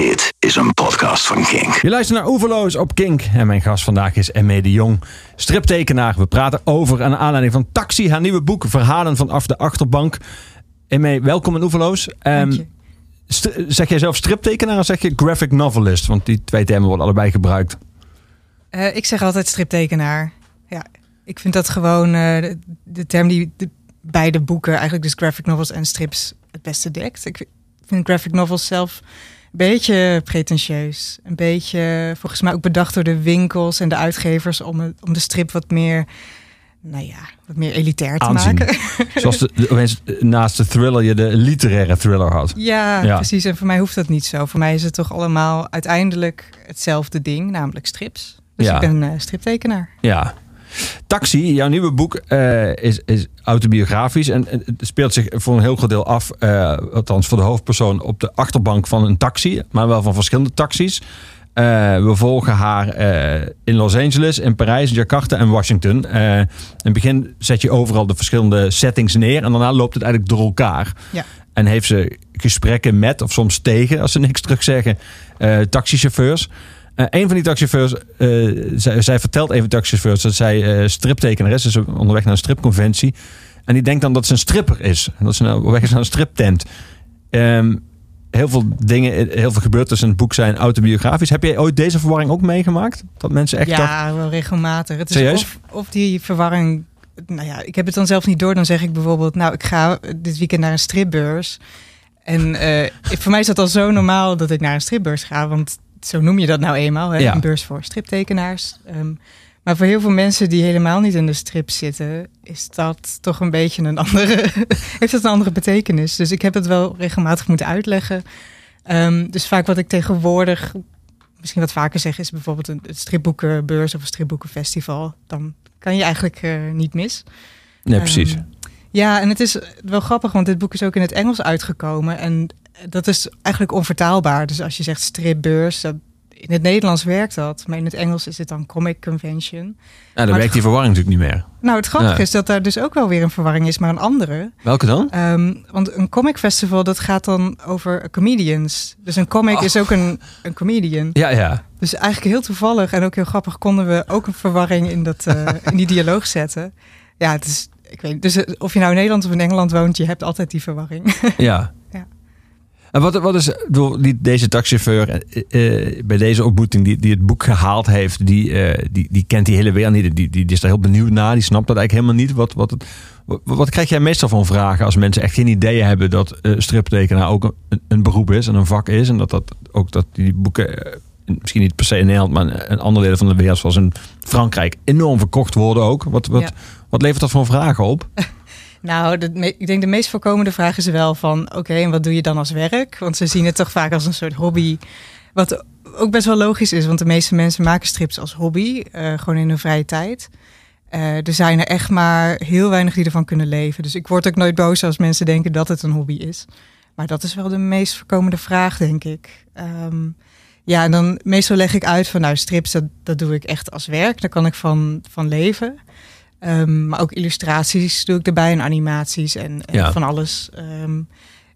Dit is een podcast van Kink. Je luistert naar Oeverloos op Kink. En mijn gast vandaag is Emme de Jong, striptekenaar. We praten over aan aanleiding van Taxi, haar nieuwe boek Verhalen vanaf de achterbank. Emme, welkom in Oeverloos. Dank je. st- zeg jij zelf striptekenaar of zeg je graphic novelist? Want die twee termen worden allebei gebruikt. Eh, ik zeg altijd striptekenaar. Ja, ik vind dat gewoon eh, de, de term die de, beide boeken, eigenlijk dus graphic novels en strips, het beste dekt. Ik vind graphic novels zelf een beetje pretentieus. Een beetje, volgens mij ook bedacht door de winkels en de uitgevers om, het- om de strip wat meer, nou ja, wat meer elitair te Aanzien. maken. Zoals de, de- opeens naast de thriller je de literaire thriller had. Ja, Ja. precies. En voor mij hoeft dat niet zo. Voor mij is het toch allemaal uiteindelijk hetzelfde ding, namelijk strips. Dus Ja. ik ben eh, striptekenaar. Ja. Taxi, jouw nieuwe boek, eh, is, is autobiografisch en het speelt zich voor een heel groot deel af, eh, althans voor de hoofdpersoon, op de achterbank van een taxi, maar wel van verschillende taxis. Eh, we volgen haar in Los Angeles, in Parijs, Jakarta en Washington. In het begin zet je overal de verschillende settings neer en daarna loopt het eigenlijk door elkaar. Ja. En heeft ze gesprekken met, of soms tegen, als ze niks terug zeggen, taxichauffeurs. Eh, een van die taxichauffeurs, eh, zij, zij vertelt even taxichauffeurs dat zij striptekenaar is. Onderweg naar een stripconventie. En die denkt dan dat ze een stripper is. En dat ze nou weg is naar een striptent. Ehm, heel veel dingen, heel veel gebeurtenissen in het boek zijn autobiografisch. Heb jij ooit deze verwarring ook meegemaakt? Dat mensen echt. Ja, wel regelmatig. Het is Serieus? Of, of die verwarring. Nou ja, ik heb het dan zelf niet door. Dan zeg ik bijvoorbeeld, nou, ik ga dit weekend naar een stripbeurs. En ik- voor mij is dat al zo normaal dat ik naar een stripbeurs ga. Want zo noem je dat nou eenmaal. Hè? Ja. Een beurs voor striptekenaars. Ehm, maar voor heel veel mensen die helemaal niet in de strip zitten, is dat toch een beetje een andere. heeft dat een andere betekenis. Dus ik heb het wel regelmatig moeten uitleggen. Ehm, dus vaak wat ik tegenwoordig misschien wat vaker zeg, is bijvoorbeeld een, een stripboekenbeurs of een stripboekenfestival. Dan kan je eigenlijk eh, niet mis. Nee, precies. Ehm, ja, en het is wel grappig, want dit boek is ook in het Engels uitgekomen. En dat is eigenlijk onvertaalbaar. Dus als je zegt stripbeurs, dat, in het Nederlands werkt dat. Maar in het Engels is het dan Comic Convention. Nou, dan maar- werkt die verwarring natuurlijk niet meer. Nou, het grappige Ja. is dat daar dus ook wel weer een verwarring is, maar een andere. Welke dan? Ehm, want een comic festival, dat gaat dan over comedians. Dus een comic Oh. is ook een, een comedian. Ja, ja. Dus eigenlijk heel toevallig en ook heel grappig konden we ook een verwarring in, dat, eh, in die dialoog zetten. Ja, het is, ik weet. Dus eh, of je nou in Nederland of in Engeland woont, je hebt altijd die verwarring. Ja. En wat, wat is door die, deze taxichauffeur eh, eh, bij deze ontmoeting die, die het boek gehaald heeft, die, eh, die, die kent die hele wereld niet. Die, die, die is daar heel benieuwd naar. Die snapt dat eigenlijk helemaal niet. Wat, wat, wat, wat krijg jij meestal van vragen als mensen echt geen idee hebben dat eh striptekenaar ook een, een beroep is en een vak is. En dat, dat ook dat die boeken, misschien niet per se in Nederland, maar in andere delen van de wereld, zoals in Frankrijk, enorm verkocht worden ook. Wat, wat, Ja. wat levert dat voor vragen op? nou, ik denk de meest voorkomende vraag is wel van... oké, en wat doe je dan als werk? Want ze zien het toch vaak als een soort hobby. Wat ook best wel logisch is, want de meeste mensen maken strips als hobby. eh, gewoon in hun vrije tijd. Eh, er zijn er echt maar heel weinig die ervan kunnen leven. Dus ik word ook nooit boos als mensen denken dat het een hobby is. Maar dat is wel de meest voorkomende vraag, denk ik. Ehm, ja, en dan meestal leg ik uit van nou, strips, dat, dat doe ik echt als werk. Daar kan ik van, van leven. Ehm, maar ook illustraties doe ik erbij en animaties en, en Ja. van alles. Ehm,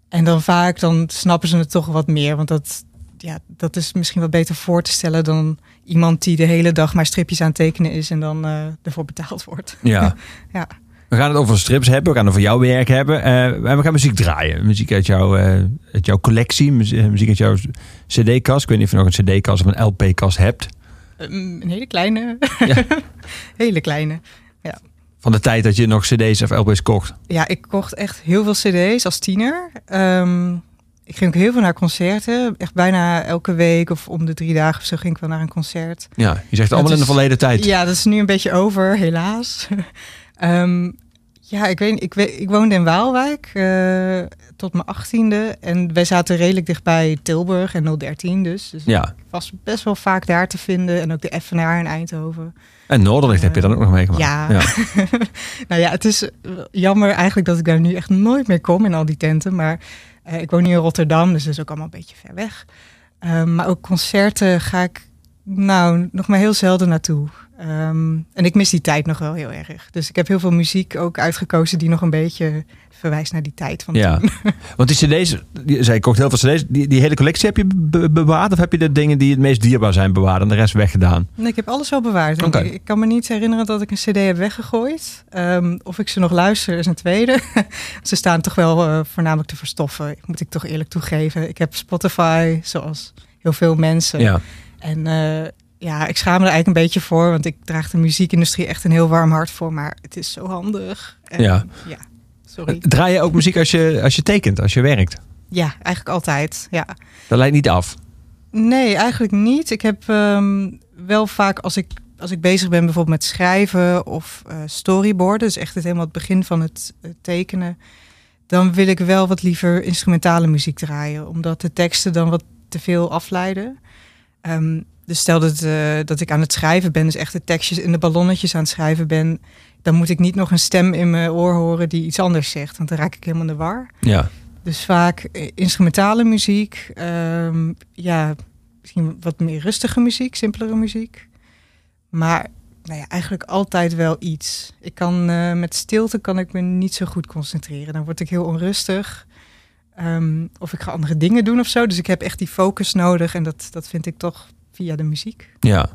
en dan vaak dan snappen ze het toch wat meer. Want dat, ja, dat is misschien wat beter voor te stellen dan iemand die de hele dag maar stripjes aan het tekenen is en dan eh, ervoor betaald wordt. Ja. Ja. We gaan het over strips hebben, we gaan het over jouw werk hebben. eh, en we gaan muziek draaien. Muziek uit, jouw eh, uit jouw collectie, muzie- muziek uit jouw cd-kast. Ik weet niet of je nog een cd-kast of een LP-kast hebt. Ehm, een hele kleine. Ja. hele kleine. Van de tijd dat je nog cd's of LP's kocht. Ja, ik kocht echt heel veel cd's als tiener. Ehm, ik ging ook heel veel naar concerten. Echt bijna elke week of om de drie dagen of zo ging ik wel naar een concert. Ja, je zegt allemaal in de verleden tijd. Ja, dat is nu een beetje over, helaas. Ehm, ja, ik weet, ik, weet, ik woonde in Waalwijk eh, tot mijn achttiende. En wij zaten redelijk dichtbij Tilburg en 013 dus. Dus Ja. ik was best wel vaak daar te vinden. En ook de FNR in Eindhoven. En Noorderlicht heb je dan ook nog meegemaakt. Ja. ja. nou ja, het is jammer eigenlijk dat ik daar nu echt nooit meer kom in al die tenten. Maar eh, ik woon nu in Rotterdam, dus dat is ook allemaal een beetje ver weg. Ehm, maar ook concerten ga ik nou nog maar heel zelden naartoe. Ehm, en ik mis die tijd nog wel heel erg. Dus ik heb heel veel muziek ook uitgekozen die nog een beetje verwijst naar die tijd van Ja. toen. Want die cd's, die, zei ik kocht heel veel cd's, die, die hele collectie heb je be- bewaard? Of heb je de dingen die het meest dierbaar zijn bewaard en de rest weggedaan? Nee, ik heb alles wel bewaard. Ik, ik kan me niet herinneren dat ik een cd heb weggegooid. Ehm, of ik ze nog luister is een tweede. ze staan toch wel eh, voornamelijk te verstoffen, moet ik toch eerlijk toegeven. Ik heb Spotify, zoals heel veel mensen. Ja. En eh, ja, ik schaam me er eigenlijk een beetje voor, want ik draag de muziekindustrie echt een heel warm hart voor. Maar het is zo handig. En, Ja. ja. Sorry. Draai je ook muziek als je, als je tekent, als je werkt? Ja, eigenlijk altijd. Ja. Dat lijkt niet af. Nee, eigenlijk niet. Ik heb ehm, wel vaak als ik, als ik bezig ben bijvoorbeeld met schrijven of eh storyboarden, dus echt het helemaal het begin van het tekenen, dan wil ik wel wat liever instrumentale muziek draaien, omdat de teksten dan wat te veel afleiden. Ehm, dus stel dat, eh, dat ik aan het schrijven ben, dus echt de tekstjes in de ballonnetjes aan het schrijven ben, dan moet ik niet nog een stem in mijn oor horen die iets anders zegt, want dan raak ik helemaal in de war. Ja. Dus vaak eh, instrumentale muziek. ehm, ja, misschien wat meer rustige muziek, simpelere muziek. Maar nou ja, eigenlijk altijd wel iets. Ik kan eh, met stilte kan ik me niet zo goed concentreren. Dan word ik heel onrustig. Ehm, of ik ga andere dingen doen of zo. Dus ik heb echt die focus nodig. En dat, dat vind ik toch via de muziek. Ja.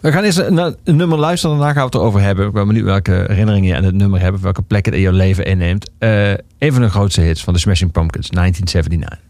We gaan eens naar een nummer luisteren. Daarna gaan we het erover hebben. Ik ben benieuwd welke herinneringen je aan het nummer hebt. Welke plekken het in je leven inneemt. Eh een van de grootste hits van de Smashing Pumpkins, 1979.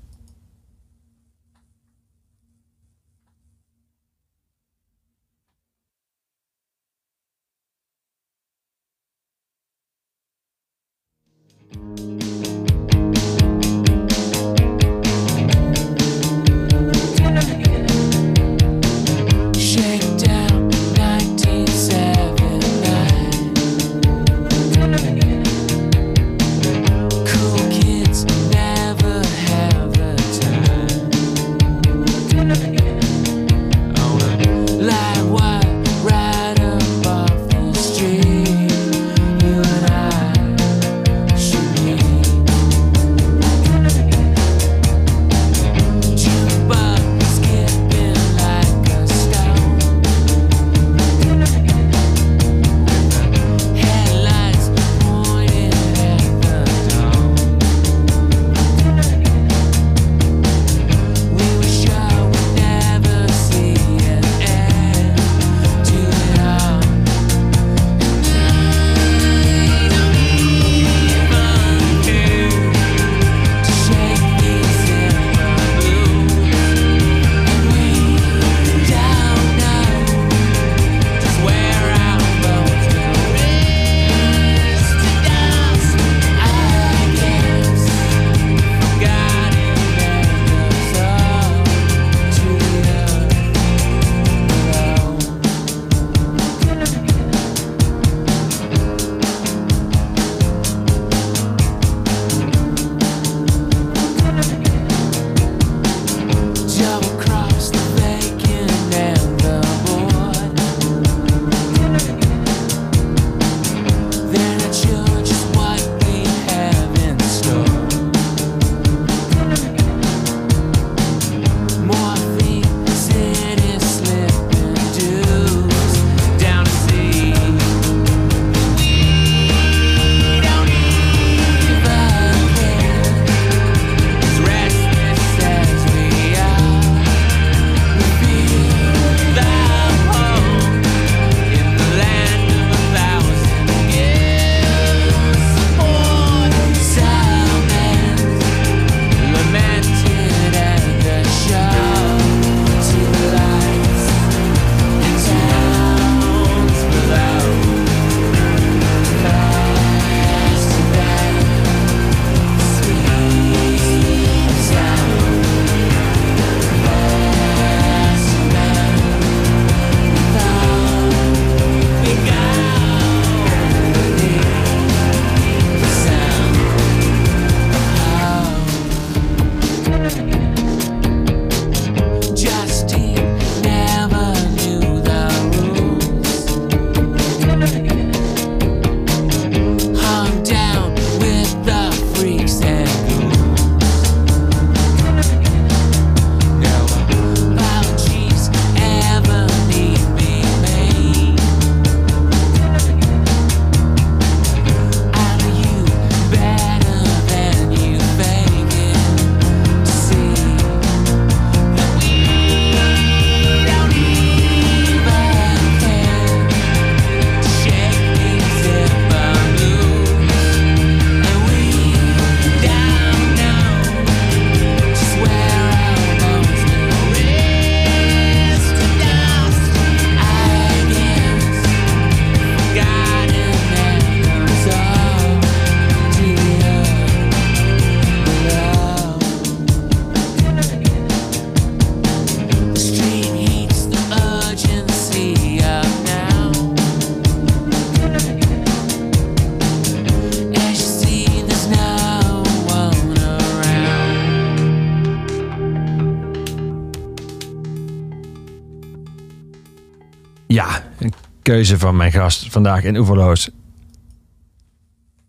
Keuze van mijn gast vandaag in Oeverloos.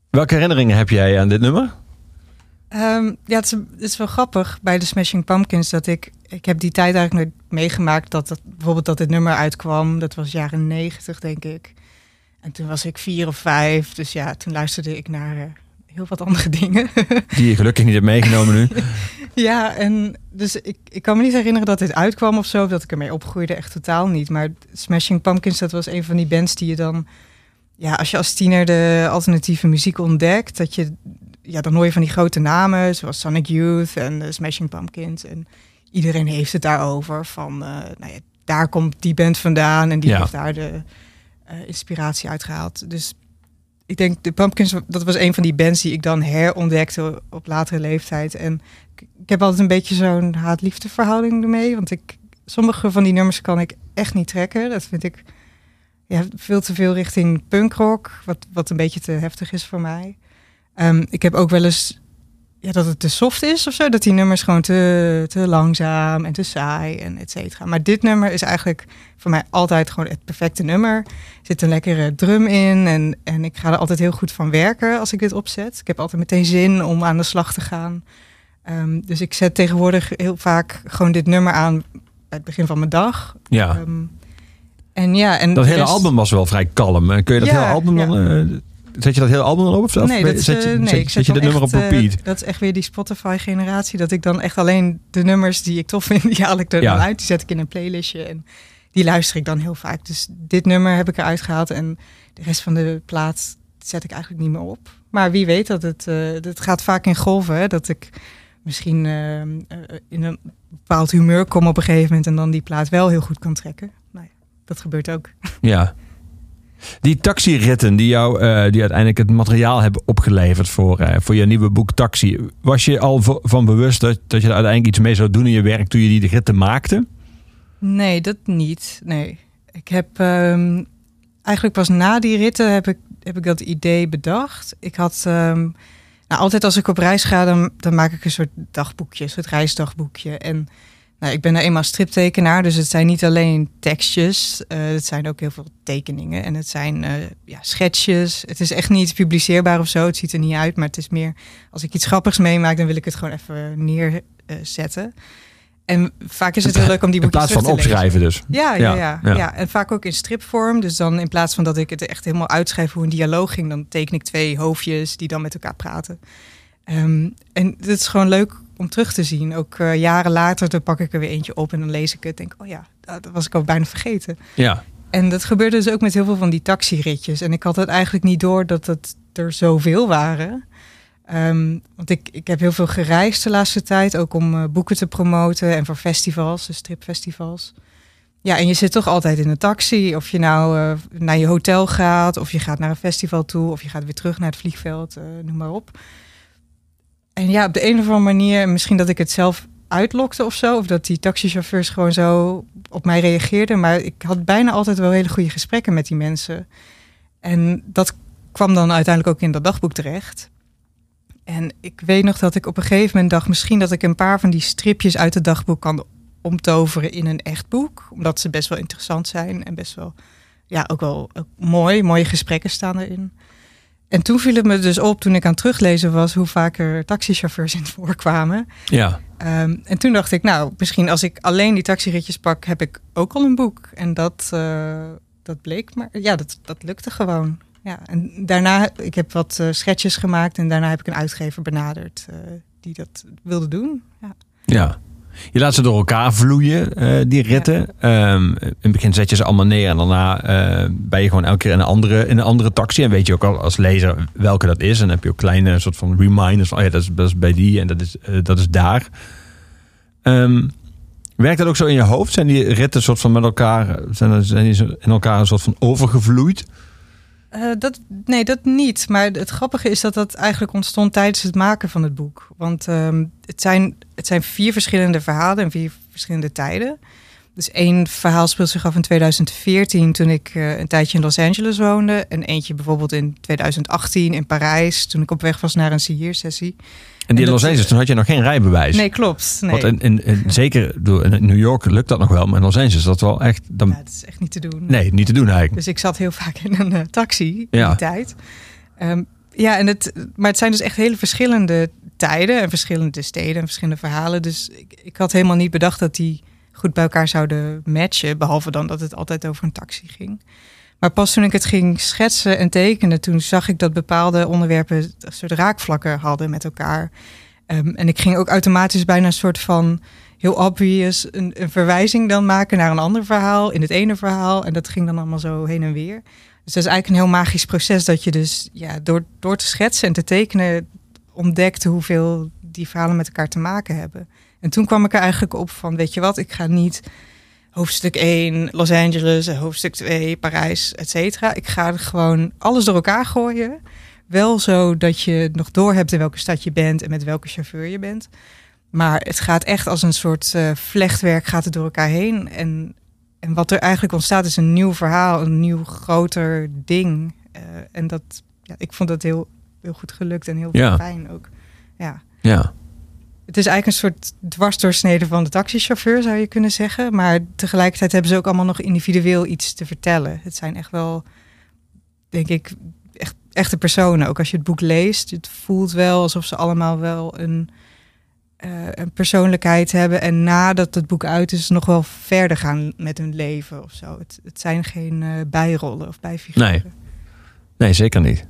Welke herinneringen heb jij aan dit nummer? Um, ja, het is, het is, wel grappig bij de Smashing Pumpkins dat ik... Ik heb die tijd eigenlijk nooit meegemaakt dat het, bijvoorbeeld dat dit nummer uitkwam. Dat was jaren negentig, denk ik. En toen was ik vier of vijf. Dus ja, toen luisterde ik naar uh, heel wat andere dingen. Die je gelukkig niet hebt meegenomen nu. ja, en dus ik, ik kan me niet herinneren dat dit uitkwam of zo. Of dat ik ermee opgroeide, echt totaal niet. Maar Smashing Pumpkins, dat was een van die bands die je dan... Ja, als je als tiener de alternatieve muziek ontdekt, dat je ja, dan hoor je van die grote namen, zoals Sonic Youth en de Smashing Pumpkins. En iedereen heeft het daarover. Van, uh, nou ja, daar komt die band vandaan en die heeft daar de uh, inspiratie uitgehaald. Dus ik denk, de Pumpkins, dat was een van die bands die ik dan herontdekte op latere leeftijd. En ik heb altijd een beetje zo'n haat-liefde verhouding ermee. Want ik, sommige van die nummers kan ik echt niet trekken. Dat vind ik ja, veel te veel richting punkrock, wat, wat een beetje te heftig is voor mij. Um, ik heb ook wel eens ja, dat het te soft is of zo. Dat die nummers gewoon te, te langzaam en te saai en et cetera. Maar dit nummer is eigenlijk voor mij altijd gewoon het perfecte nummer. Er zit een lekkere drum in en, en ik ga er altijd heel goed van werken als ik dit opzet. Ik heb altijd meteen zin om aan de slag te gaan. Um, dus ik zet tegenwoordig heel vaak gewoon dit nummer aan bij het begin van mijn dag. Ja. Um, en ja, en dat hele album was wel vrij kalm. Kun je dat ja, hele album ja. dan... Uh, Zet je dat hele album dan op? Of nee, dat, zet je, uh, nee, zet, ik zet je de nummer op repeat? Uh, dat is echt weer die Spotify-generatie. Dat ik dan echt alleen de nummers die ik tof vind, die haal ik er Ja. dan uit. Die zet ik in een playlistje en die luister ik dan heel vaak. Dus dit nummer heb ik eruit gehaald en de rest van de plaat zet ik eigenlijk niet meer op. Maar wie weet dat het, uh, het gaat vaak in golven. Hè? Dat ik misschien uh, in een bepaald humeur kom op een gegeven moment en dan die plaat wel heel goed kan trekken. Nou ja, dat gebeurt ook. Ja. Die taxiritten die jou uh, die uiteindelijk het materiaal hebben opgeleverd voor, uh, voor je nieuwe boek Taxi. Was je al van bewust dat, dat je er uiteindelijk iets mee zou doen in je werk toen je die ritten maakte? Nee, dat niet. Nee. Ik heb um, eigenlijk pas na die ritten heb ik, heb ik dat idee bedacht. Ik had um, nou, altijd als ik op reis ga, dan, dan maak ik een soort dagboekje, een soort reisdagboekje. En nou, ik ben nou eenmaal striptekenaar, dus het zijn niet alleen tekstjes. Uh, het zijn ook heel veel tekeningen en het zijn uh, ja, schetsjes. Het is echt niet publiceerbaar of zo, het ziet er niet uit. Maar het is meer, als ik iets grappigs meemaak, dan wil ik het gewoon even neerzetten. En vaak is het heel leuk om die boekjes In plaats van opschrijven dus. Ja ja, ja, ja, ja. En vaak ook in stripvorm. Dus dan in plaats van dat ik het echt helemaal uitschrijf hoe een dialoog ging... dan teken ik twee hoofdjes die dan met elkaar praten. Um, en het is gewoon leuk om terug te zien. Ook uh, jaren later, dan pak ik er weer eentje op en dan lees ik het. Denk, oh ja, dat was ik al bijna vergeten. Ja. En dat gebeurde dus ook met heel veel van die taxiritjes. En ik had het eigenlijk niet door dat het er zoveel waren. Um, want ik, ik heb heel veel gereisd de laatste tijd, ook om uh, boeken te promoten en voor festivals, de stripfestivals. Ja, en je zit toch altijd in een taxi. Of je nou uh, naar je hotel gaat, of je gaat naar een festival toe, of je gaat weer terug naar het vliegveld, uh, noem maar op. En ja, op de een of andere manier, misschien dat ik het zelf uitlokte of zo. Of dat die taxichauffeurs gewoon zo op mij reageerden. Maar ik had bijna altijd wel hele goede gesprekken met die mensen. En dat kwam dan uiteindelijk ook in dat dagboek terecht. En ik weet nog dat ik op een gegeven moment dacht... misschien dat ik een paar van die stripjes uit het dagboek kan omtoveren in een echt boek. Omdat ze best wel interessant zijn en best wel... ja, ook wel ook mooi. Mooie gesprekken staan erin. En toen viel het me dus op, toen ik aan het teruglezen was, hoe vaker taxichauffeurs in het voorkwamen. Ja. Um, en toen dacht ik, nou, misschien als ik alleen die taxiritjes pak, heb ik ook al een boek. En dat, uh, dat bleek, maar ja, dat, dat lukte gewoon. Ja, en daarna, ik heb wat uh, schetsjes gemaakt en daarna heb ik een uitgever benaderd uh, die dat wilde doen. Ja. ja. Je laat ze door elkaar vloeien, uh, die ritten. Ja. Um, in het begin zet je ze allemaal neer en daarna uh, ben je gewoon elke keer in een, andere, in een andere taxi. En weet je ook al als lezer welke dat is. En dan heb je ook kleine soort van reminders van, oh ja, dat is, dat is bij die en dat is, uh, dat is daar. Um, werkt dat ook zo in je hoofd? Zijn die ritten soort van met elkaar, zijn, zijn die in elkaar een soort van overgevloeid? Uh, dat, nee, dat niet. Maar het grappige is dat dat eigenlijk ontstond tijdens het maken van het boek. Want um, het, zijn, het zijn vier verschillende verhalen en vier verschillende tijden. Dus één verhaal speelt zich af in 2014, toen ik uh, een tijdje in Los Angeles woonde. En eentje bijvoorbeeld in 2018 in Parijs, toen ik op weg was naar een siersessie. En die in Los Angeles, toen had je nog geen rijbewijs. Nee, klopt. Nee. Want in, in, in, zeker in New York lukt dat nog wel, maar in Los Angeles dat wel echt... Dan... Ja, het is echt niet te doen. Nee, niet te doen eigenlijk. Dus ik zat heel vaak in een uh, taxi in die tijd. Um, ja, en het, maar het zijn dus echt hele verschillende tijden en verschillende steden en verschillende verhalen. Dus ik, ik had helemaal niet bedacht dat die goed bij elkaar zouden matchen. Behalve dan dat het altijd over een taxi ging. Maar pas toen ik het ging schetsen en tekenen, toen zag ik dat bepaalde onderwerpen een soort raakvlakken hadden met elkaar. Um, en ik ging ook automatisch bijna een soort van heel obvious een, een, verwijzing dan maken naar een ander verhaal in het ene verhaal. En dat ging dan allemaal zo heen en weer. Dus dat is eigenlijk een heel magisch proces dat je dus ja, door, door te schetsen en te tekenen ontdekte hoeveel die verhalen met elkaar te maken hebben. En toen kwam ik er eigenlijk op van, weet je wat, ik ga niet hoofdstuk 1 Los Angeles, hoofdstuk 2 Parijs, et cetera. Ik ga gewoon alles door elkaar gooien. Wel zo dat je nog door hebt in welke stad je bent en met welke chauffeur je bent. Maar het gaat echt als een soort uh, vlechtwerk gaat het door elkaar heen. En, en wat er eigenlijk ontstaat is een nieuw verhaal, een nieuw groter ding. Uh, en dat, ja, ik vond dat heel, heel goed gelukt en heel ja. fijn ook. Ja. ja. Het is eigenlijk een soort dwarsdoorsnede van de taxichauffeur, zou je kunnen zeggen. Maar tegelijkertijd hebben ze ook allemaal nog individueel iets te vertellen. Het zijn echt wel, denk ik, echt, echte personen. Ook als je het boek leest, het voelt wel alsof ze allemaal wel een, uh, een persoonlijkheid hebben. En nadat het boek uit is, nog wel verder gaan met hun leven of zo. Het, het zijn geen uh, bijrollen of bijfiguren. Nee. nee, zeker niet.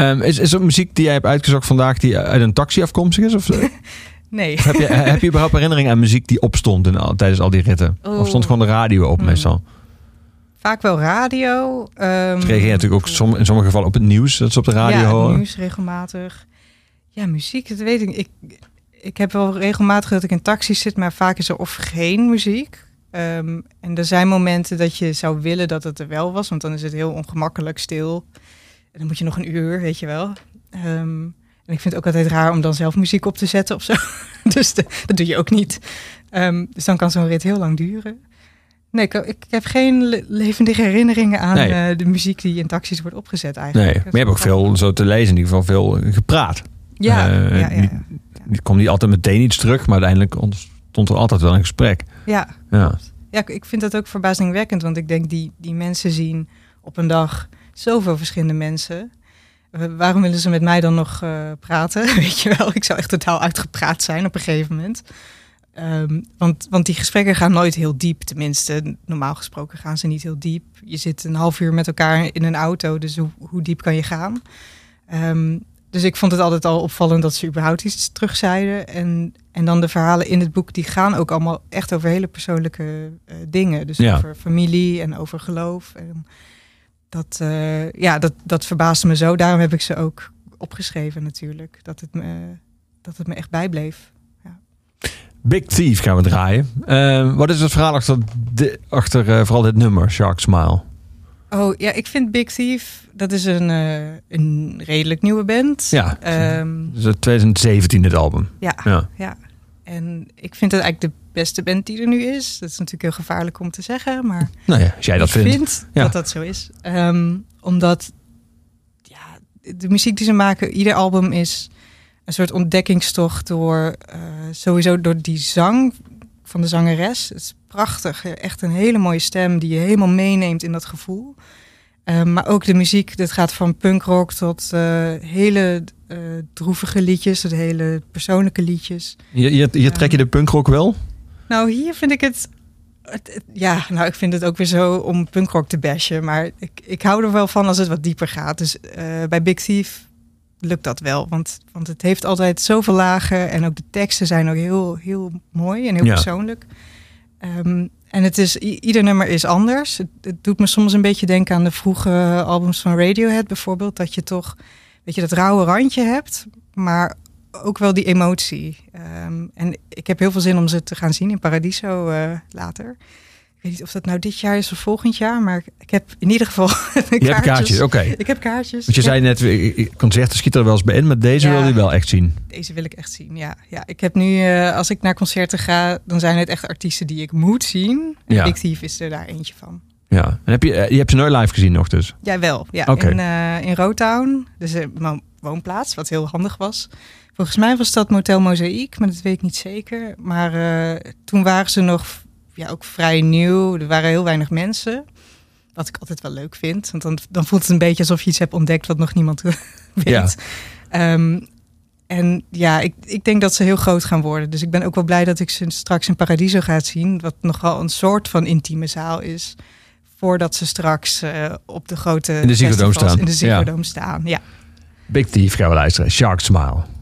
Um, is, is er muziek die jij hebt uitgezocht vandaag die uit een taxi afkomstig is? Of, nee. Of heb, je, heb je überhaupt herinnering aan muziek die opstond in, tijdens al die ritten? Oh. Of stond gewoon de radio op Hmm. meestal? Vaak wel radio. Um, Ze reageer natuurlijk ook som, in sommige gevallen op het nieuws dat ze op de radio ja, horen. nieuws regelmatig. Ja, muziek, dat weet ik. ik. Ik heb wel regelmatig dat ik in taxis zit, maar vaak is er of geen muziek. Um, en er zijn momenten dat je zou willen dat het er wel was, want dan is het heel ongemakkelijk stil. Dan moet je nog een uur, weet je wel. Um, en ik vind het ook altijd raar om dan zelf muziek op te zetten of zo. dus de, dat doe je ook niet. Um, dus dan kan zo'n rit heel lang duren. Nee, ik, ik heb geen le levendige herinneringen aan Nee. uh, de muziek die in taxis wordt opgezet eigenlijk. Nee, maar je hebt ook veel, zo te lezen, in ieder geval veel gepraat. Ja, Eh, ja, ja, niet- ja. Kwam niet altijd meteen iets terug, maar uiteindelijk ontstond er altijd wel een gesprek. ja. Ja, Ja, ik- ik vind dat ook verbazingwekkend, want ik denk die, die mensen zien op een dag zoveel verschillende mensen. Eh, Waarom willen ze met mij dan nog eh, praten? Weet je wel, ik zou echt totaal uitgepraat zijn op een gegeven moment. Ehm, want, want die gesprekken gaan nooit heel diep, tenminste. Normaal gesproken gaan ze niet heel diep. Je zit een half uur met elkaar in een auto, dus hoe, hoe diep kan je gaan? Ehm, dus ik vond het altijd al opvallend dat ze überhaupt iets terugzeiden. En, en dan de verhalen in het boek, die gaan ook allemaal echt over hele persoonlijke eh, dingen. Dus Ja. over familie en over geloof. En dat, eh, ja, dat, dat verbaasde me zo. Daarom heb ik ze ook opgeschreven natuurlijk. Dat het me, dat het me echt bijbleef. Big Thief gaan we draaien. Eh, wat is het verhaal achter, de, achter eh, vooral dit nummer, Shark Smile? Oh ja, ik vind Big Thief, dat is een, een redelijk nieuwe band. Ja. Is het 2017 het album. ja, Ja. ja. En ik vind het eigenlijk de beste band die er nu is. Dat is natuurlijk heel gevaarlijk om te zeggen, maar Nou ja, als jij dat ik vindt. vind Ja. dat dat zo is. Ehm, omdat ja, de muziek die ze maken, ieder album is een soort ontdekkingstocht door eh, sowieso door die zang van de zangeres. Het is prachtig, echt een hele mooie stem die je helemaal meeneemt in dat gevoel. Ehm, maar ook de muziek, dat gaat van punkrock tot eh, hele eh, droevige liedjes, tot hele persoonlijke liedjes. Hier, hier, hier trek je de punkrock wel? Nou, hier vind ik het, Ja, nou, ik vind het ook weer zo om punkrock te bashen. Maar ik, ik hou er wel van als het wat dieper gaat. Dus eh, bij Big Thief lukt dat wel. Want, want het heeft altijd zoveel lagen. En ook de teksten zijn ook heel, heel mooi en heel Ja. persoonlijk. Ehm, en het is, ieder nummer is anders. Het, het doet me soms een beetje denken aan de vroege albums van Radiohead bijvoorbeeld. Dat je toch, weet je, dat rauwe randje hebt. Maar ook wel die emotie. Ehm, en ik heb heel veel zin om ze te gaan zien in Paradiso eh, later. Ik weet niet of dat nou dit jaar is of volgend jaar, maar ik heb in ieder geval Je hebt kaartjes, oké. Ik heb kaartjes. Want je zei net, concerten schieten er wel eens bij in, maar deze Ja. wil je wel echt zien. Deze wil ik echt zien, ja. ja ik heb nu, eh, als ik naar concerten ga, dan zijn het echt artiesten die ik moet zien. En Ja. Is er daar eentje van. Ja. En heb je, eh, je hebt ze nooit live gezien nog dus? Ja, wel. Ja, Oké. in, in Rotown, dus mijn woonplaats, wat heel handig was. Volgens mij was dat Motel Mozaïek, maar dat weet ik niet zeker. Maar eh, toen waren ze nog ja, ook vrij nieuw. Er waren heel weinig mensen. Wat ik altijd wel leuk vind. Want dan, dan voelt het een beetje alsof je iets hebt ontdekt wat nog niemand weet. Ja. Ehm, en ja, ik, ik denk dat ze heel groot gaan worden. Dus ik ben ook wel blij dat ik ze straks in Paradiso ga zien. Wat nogal een soort van intieme zaal is. Voordat ze straks eh, op de grote In de Ziggo staan. In de Ziggo Ja. Dome staan. Ja. Big Thief gaan we luisteren. Shark Smile.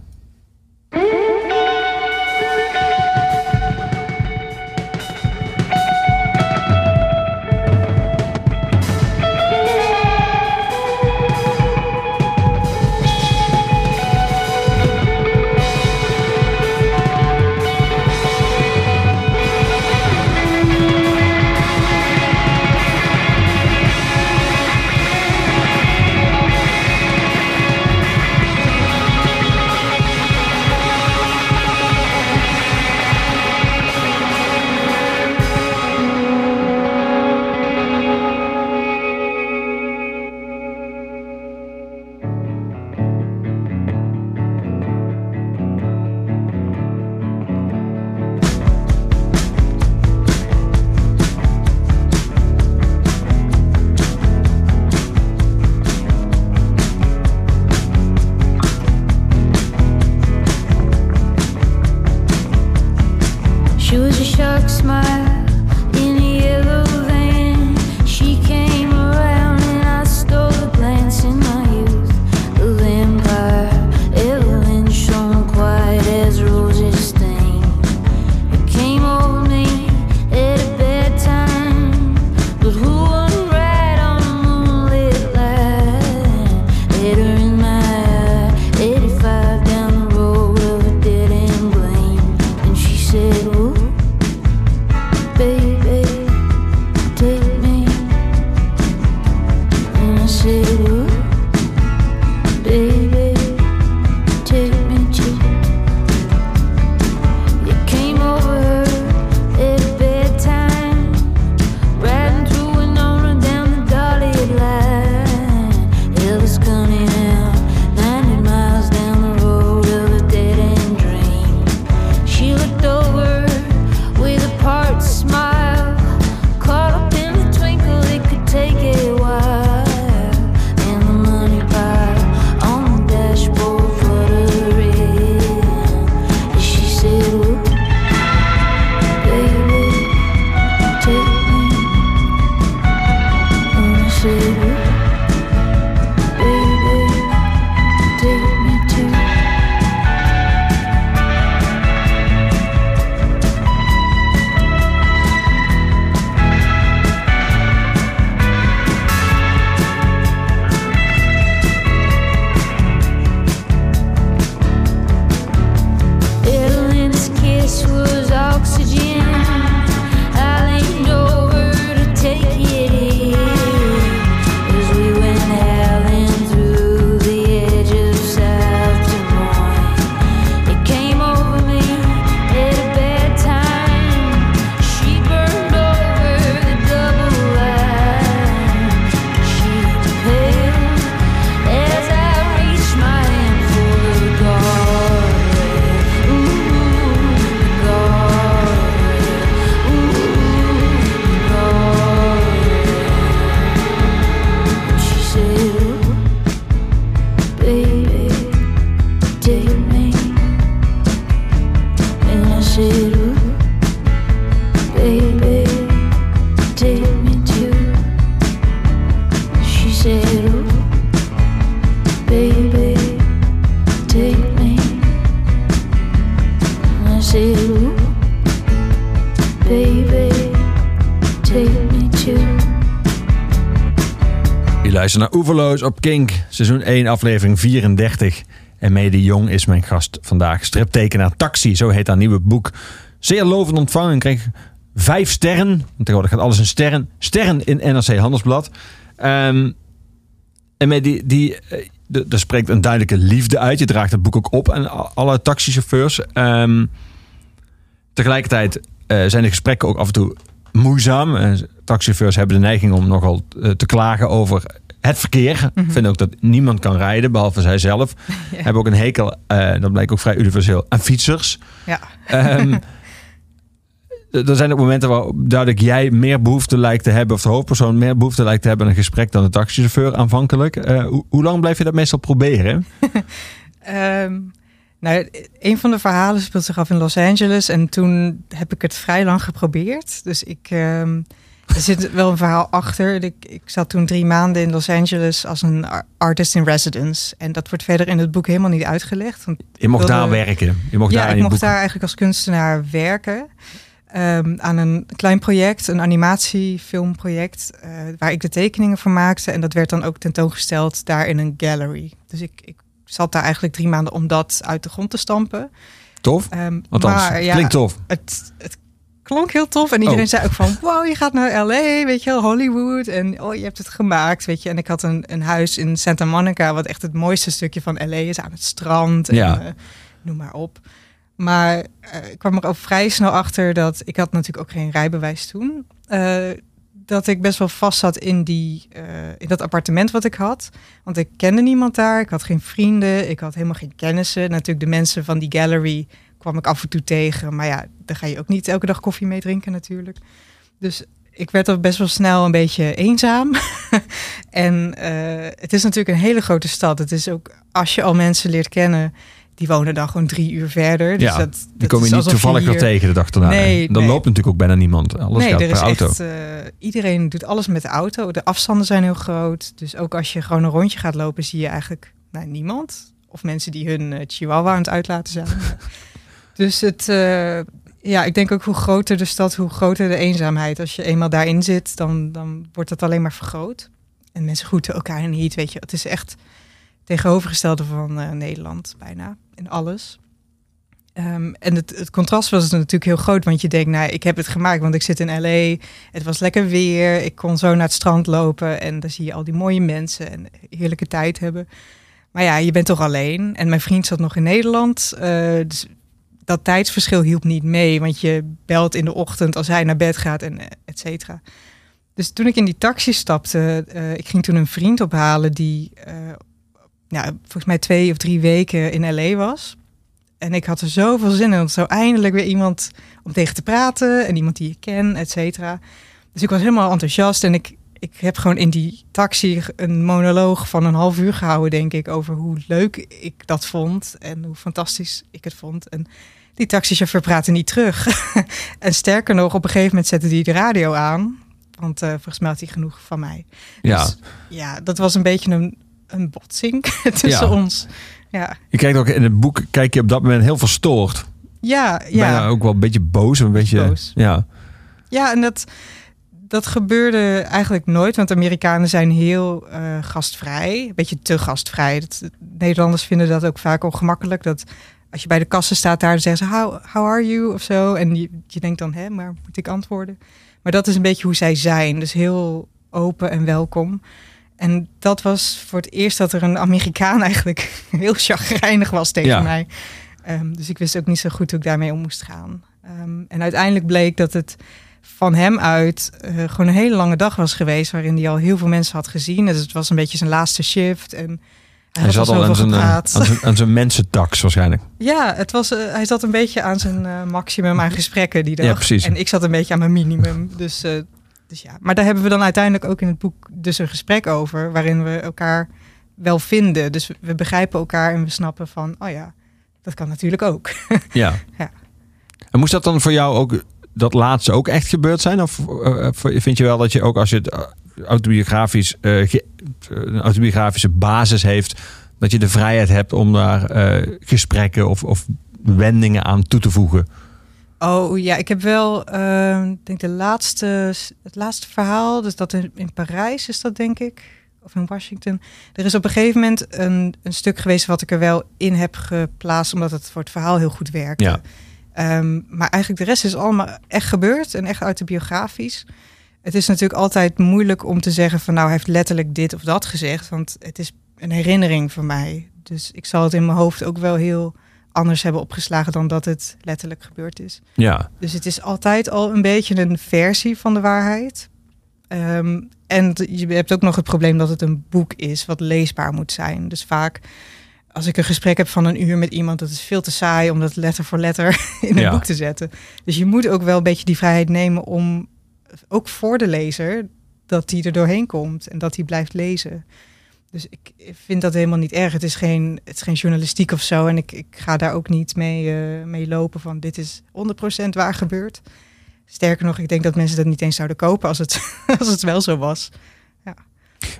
Je luistert naar Oeverloos op Kink, seizoen 1, aflevering 34. En Mede Jong is mijn gast vandaag. Striptekenaar Taxi, zo heet haar nieuwe boek. Zeer lovend ontvangen. Kreeg vijf sterren. Tegenwoordig gaat alles in sterren. Sterren in NRC Handelsblad. Ehm, en met die, die, eh, er spreekt een duidelijke liefde uit. Je draagt het boek ook op aan alle taxichauffeurs. Ehm, tegelijkertijd eh, zijn de gesprekken ook af en toe moeizaam. Eh, taxichauffeurs hebben de neiging om nogal te klagen over het verkeer. Mhm. Vinden ook dat niemand kan rijden, behalve zij zelf. Ja. Hebben ook een hekel, eh, dat blijkt ook vrij universeel, aan fietsers. Ja. Ehm, er zijn ook momenten waar duidelijk jij meer behoefte lijkt te hebben, of de hoofdpersoon meer behoefte lijkt te hebben aan een gesprek dan de taxichauffeur aanvankelijk. Eh, hoe, hoe lang blijf je dat meestal proberen? Ehm, nou, een van de verhalen speelt zich af in Los Angeles. En toen heb ik het vrij lang geprobeerd. Dus ik, ehm, er zit wel een verhaal achter. Ik, ik zat toen drie maanden in Los Angeles als een ar- artist in residence. En dat wordt verder in het boek helemaal niet uitgelegd. Want Je mocht wilde- daar werken. Je mocht ja, daar ik mocht boek. daar eigenlijk als kunstenaar werken. ehm, aan een klein project, een animatiefilmproject, eh, waar ik de tekeningen voor maakte. En dat werd dan ook tentoongesteld daar in een gallery. Dus ik, ik zat daar eigenlijk drie maanden om dat uit de grond te stampen. Tof? Ehm, Althans, maar ja, klinkt tof. Het, het klonk heel tof. En iedereen Oh. zei ook van, wow, je gaat naar LA, weet je wel, Hollywood. En oh, je hebt het gemaakt, weet je. En ik had een, een huis in Santa Monica, wat echt het mooiste stukje van LA is, aan het strand. En, Ja. eh, noem maar op. Maar eh, ik kwam er ook vrij snel achter dat, ik had natuurlijk ook geen rijbewijs toen. eh, dat ik best wel vast zat in, die, in dat appartement wat ik had. Want ik kende niemand daar, ik had geen vrienden, ik had helemaal geen kennissen. Natuurlijk de mensen van die gallery kwam ik af en toe tegen. Maar ja, daar ga je ook niet elke dag koffie mee drinken natuurlijk. Dus ik werd al best wel snel een beetje eenzaam. en eh, het is natuurlijk een hele grote stad. Het is ook, als je al mensen leert kennen, die wonen dan gewoon drie uur verder. Dus Ja, dat, Die dat kom je niet toevallig hier- nog tegen de dag erna. Nee, Dan nee. loopt natuurlijk ook bijna niemand. Alles nee, gaat er per is auto. echt. eh, iedereen doet alles met de auto. De afstanden zijn heel groot. Dus ook als je gewoon een rondje gaat lopen, zie je eigenlijk nou, niemand. Of mensen die hun eh, chihuahua aan het uitlaten zijn. dus het, eh, ja, ik denk ook hoe groter de stad, hoe groter de eenzaamheid. Als je eenmaal daarin zit, dan, dan wordt het alleen maar vergroot. En mensen groeten elkaar niet, weet je. Het is echt tegenovergestelde van eh, Nederland, bijna, in alles. Ehm, en het, het contrast was natuurlijk heel groot, want je denkt, nou, ik heb het gemaakt, want ik zit in LA. Het was lekker weer, ik kon zo naar het strand lopen en dan zie je al die mooie mensen en heerlijke tijd hebben. Maar ja, je bent toch alleen. En mijn vriend zat nog in Nederland, eh, dus dat tijdsverschil hielp niet mee, want je belt in de ochtend als hij naar bed gaat en eh, et cetera. Dus toen ik in die taxi stapte, eh, ik ging toen een vriend ophalen die eh, ja, volgens mij twee of drie weken in LA was. En ik had er zoveel zin in. Want zo eindelijk weer iemand om tegen te praten. En iemand die je ken, et cetera. Dus ik was helemaal enthousiast. En ik, ik heb gewoon in die taxi een monoloog van een half uur gehouden, denk ik. Over hoe leuk ik dat vond. En hoe fantastisch ik het vond. En die taxichauffeur praatte niet terug. en sterker nog, op een gegeven moment zette hij de radio aan. Want eh, volgens mij had hij genoeg van mij. Ja. Dus, ja, dat was een beetje een, een botsing tussen Ja. ons. Ja, Je kijkt ook in het boek, kijk je op dat moment heel verstoord. ja, Bijna ja. ook wel een beetje boos. Een beetje, boos. Ja. ja en dat, dat gebeurde eigenlijk nooit. Want Amerikanen zijn heel eh, gastvrij. Een beetje te gastvrij. Dat, Nederlanders vinden dat ook vaak ongemakkelijk. Dat als je bij de kassen staat daar, dan zeggen ze... How, how are you? Of zo. En je, je denkt dan, hè, maar moet ik antwoorden? Maar dat is een beetje hoe zij zijn. Dus heel open en welkom. En dat was voor het eerst dat er een Amerikaan eigenlijk heel chagrijnig was tegen Ja. mij. Ehm, dus ik wist ook niet zo goed hoe ik daarmee om moest gaan. Ehm, en uiteindelijk bleek dat het van hem uit eh, gewoon een hele lange dag was geweest... waarin hij al heel veel mensen had gezien. Dus het was een beetje zijn laatste shift. En hij, zat al aan zijn, eh, aan zijn, aan zijn mensentax waarschijnlijk. Ja, het was, eh, hij zat een beetje aan zijn maximum aan gesprekken die dag. Ja, precies. En ik zat een beetje aan mijn minimum. Dus, dus ja. Maar daar hebben we dan uiteindelijk ook in het boek dus een gesprek over... waarin we elkaar wel vinden. Dus we, we begrijpen elkaar en we snappen van... oh ja, dat kan natuurlijk ook. Ja. Ja. En moest dat dan voor jou ook, dat laatste ook echt gebeurd zijn? Of eh, vind je wel dat je ook als je het eh, autobiografisch, eh, ge- een autobiografische basis heeft... dat je de vrijheid hebt om daar eh, gesprekken of, of wendingen aan toe te voegen? Oh ja, ik heb wel, eh, ik denk de laatste, het laatste verhaal, dus dat in, in Parijs is dat denk ik, of in Washington. Er is op een gegeven moment een, een stuk geweest wat ik er wel in heb geplaatst, omdat het voor het verhaal heel goed werkte. Ja. Ehm, maar eigenlijk de rest is allemaal echt gebeurd en echt autobiografisch. Het is natuurlijk altijd moeilijk om te zeggen van nou hij heeft letterlijk dit of dat gezegd, want het is een herinnering van mij. Dus ik zal het in mijn hoofd ook wel heel anders hebben opgeslagen dan dat het letterlijk gebeurd is. Ja, Dus het is altijd al een beetje een versie van de waarheid. Ehm, en je hebt ook nog het probleem dat het een boek is wat leesbaar moet zijn. Dus vaak als ik een gesprek heb van een uur met iemand, dat is veel te saai om dat letter voor letter in een Ja. boek te zetten. Dus je moet ook wel een beetje die vrijheid nemen om ook voor de lezer dat die er doorheen komt en dat hij blijft lezen. Dus ik vind dat helemaal niet erg. Het is geen, het is geen journalistiek of zo. En ik, ik ga daar ook niet mee, eh, mee lopen van dit is 100% waar gebeurd. Sterker nog, ik denk dat mensen dat niet eens zouden kopen als het, als het wel zo was.